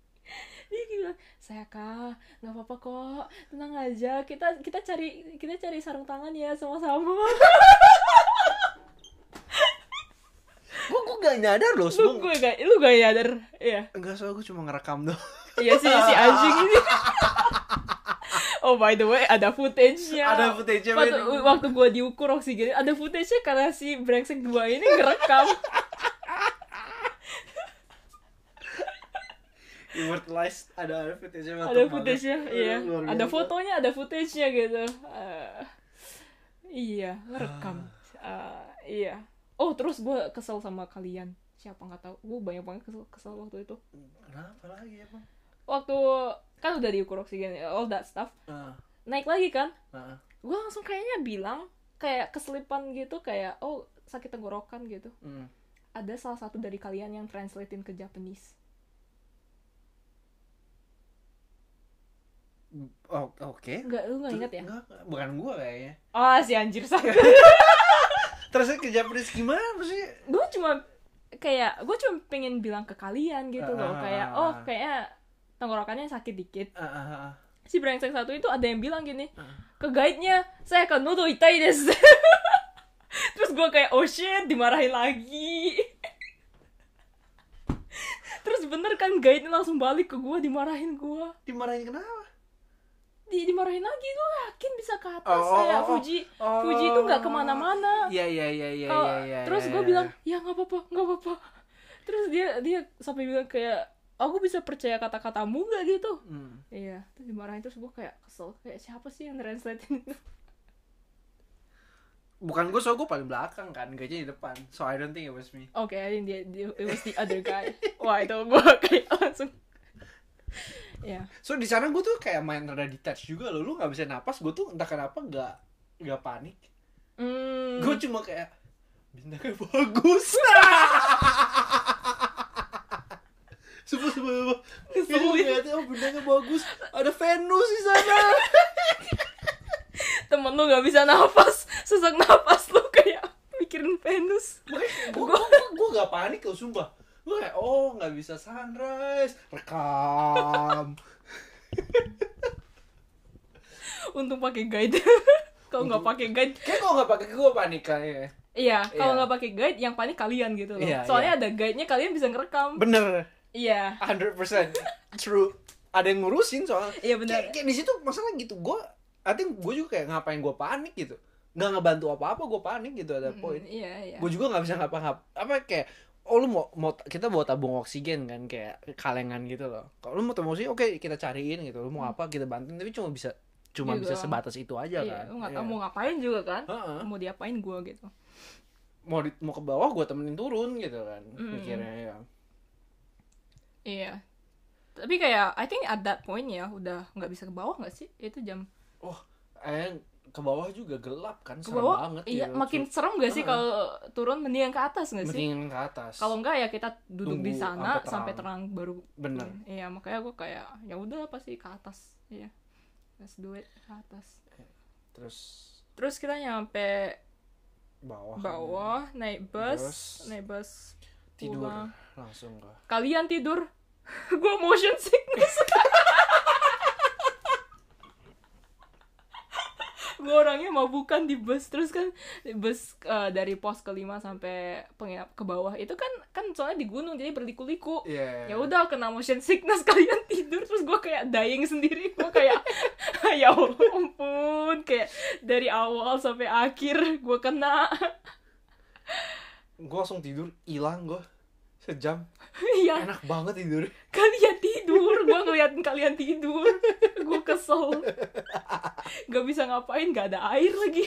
Dia bilang saya kak nggak apa-apa kok. Tenang aja. Kita kita cari kita cari sarung tangan ya sama-sama gue gue gak nyadar loh lu gue gak lu gak nyadar iya. Enggak soalnya gue cuma ngerekam doang. Iya sih si anjing. Ini oh by the way ada footage-nya. Ada footage-nya waktu, waktu gue diukur oksigen ada footage-nya karena si brengsek dua ini ngerekam. Immortalized ada footage-nya ada footage-nya iya. ada fotonya ada footage-nya gitu. Eh, iya ngerekam. Eh, iya oh terus gue kesel sama kalian. Siapa nggak tahu. Gue banyak banget kesel kesel waktu itu. Kenapa lagi ya bang waktu kan udah diukur oksigen all that stuff. Ah, naik lagi kan? Ah. gue langsung kayaknya bilang kayak keselipan gitu kayak oh sakit tenggorokan gitu. Hmm. ada salah satu dari kalian yang translatein ke Japanese. Oh, oke. nggak lu nggak inget ya? Enggak, bukan gua kayaknya. ah si anjir sakit Terus ke Japanese gimana sih? gue cuma kayak gue cuma pengen bilang ke kalian gitu loh Ah. kayak oh kayak tenggorokannya sakit dikit Ah, ah, ah. si brengsek satu itu ada yang bilang gini Ah. ke guide-nya saya kan nodo itai desu terus gue kayak oh shit dimarahin lagi terus bener kan guide-nya langsung balik ke gue dimarahin gue Dimarahin kenapa? Di dimarahin lagi lu yakin bisa ke atas Oh, oh, kayak oh, oh. Fuji Oh. Fuji itu nggak ke mana-mana Iya, iya, iya, iya, iya, iya. terus iya, gue iya. bilang ya nggak apa-apa nggak apa-apa terus dia dia sampai bilang kayak aku bisa percaya kata-katamu gak gitu Hmm. iya terus dimarahin terus gue kayak kesel kayak siapa sih yang translatein itu bukan gue soal gue paling belakang kan gajah di depan so I don't think it was me oke I think dia, dia it was the other guy wah itu gue kayak langsung ya so di sana gue tuh kayak main rada detach juga loh lu nggak bisa napas gue tuh entah kenapa nggak nggak panik hmm. gue cuma kayak bintangnya bagus Sumpah, sumpah, sumpah. Itu Ngeselin. ngeliatnya, oh bintangnya bagus. Ada Venus di sana. temen lu gak bisa nafas sesak nafas lu kayak mikirin Venus gue gue gue gak panik loh, sumpah. Gue kayak, oh nggak bisa sunrise. Rekam. untung pakai guide kalau nggak pakai guide Kayak kalau nggak pakai gue panik kayaknya. iya kalau Iya. nggak pakai guide yang panik kalian gitu loh Iya, soalnya iya. ada guide-nya kalian bisa ngerekam Bener. iya 100% true. Ada yang ngurusin soalnya. iya benar Kayak, kayak di situ masalah gitu. Gue, I think gue juga kayak ngapain gue panik gitu. Nggak ngebantu apa-apa gue panik gitu ada Mm, poin. iya iya gue juga nggak bisa ngapa-ngapa apa kayak oh lu mau mau kita bawa tabung oksigen kan kayak kalengan gitu loh. Kalau lu mau tabung oksigen oke kita cariin gitu. Lu mau apa kita bantuin. Tapi cuma bisa cuma Iya bisa sebatas itu aja iya kan. lu nggak Iya. tahu mau ngapain juga kan? Heeh. mau diapain gue gitu. Mau di- mau ke bawah gue temenin turun gitu kan Mm. mikirnya ya. Iya. Tapi kayak I think at that point ya udah nggak bisa ke bawah nggak sih? Itu jam eh ke bawah juga gelap kan ke serem bawah? banget iya gitu. makin serem gak sih Heeh. kalau turun? Mendingan ke atas nggak sih? Mendingan ke atas. Kalau enggak ya kita duduk di Tunggu sana sampai sampai terang. terang baru bener. iya makanya gue kayak ya udah pasti ke atas. Iya let's do it ke atas. Terus? Terus kita nyampe bawah. bawah naik bus Bus. naik bus tidur pulang. langsung ke kalian tidur? Gue motion sickness gue orangnya mabukan di bus. Terus kan bus eh, dari pos kelima sampai penginapan ke bawah itu kan kan soalnya di gunung jadi berliku-liku. Iya. ya udah kena motion sickness kalian tidur. Terus gue kayak dying sendiri. Gue kayak ya ampun kayak dari awal sampai akhir gue kena. Gue langsung tidur hilang gue sejam? Iya. Enak banget tidur. Kalian tidur gue ngeliatin kalian tidur. Gue kesel. Gak bisa ngapain gak ada air lagi.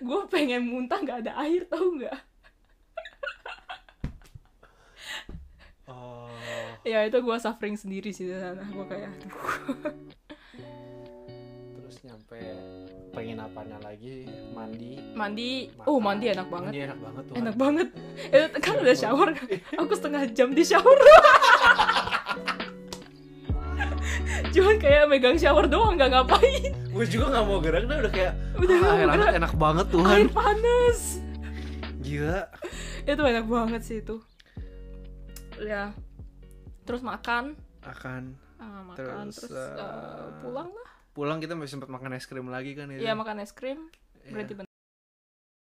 Gue pengen muntah gak ada air tau nggak? Oh. Ya itu gue suffering sendiri sih di sana. Gue kayak aduh. terus nyampe penginapannya lagi? Mandi. Mandi. Makan. oh mandi enak banget. Mandi enak banget tuh enak banget. Itu kan udah shower. kan aku setengah jam di shower. Cuman kayak megang shower doang nggak ngapain. Gue juga nggak mau gerak dah. Udah kayak Udah ah, air gerak. enak banget Tuhan. Air panas. Gila. Itu enak banget sih itu. Ya. Terus makan. Akan Ah, makan. Terus, terus, eh, eh, pulang lah pulang kita masih sempat makan es krim lagi kan itu ya makan es krim Iya. berhenti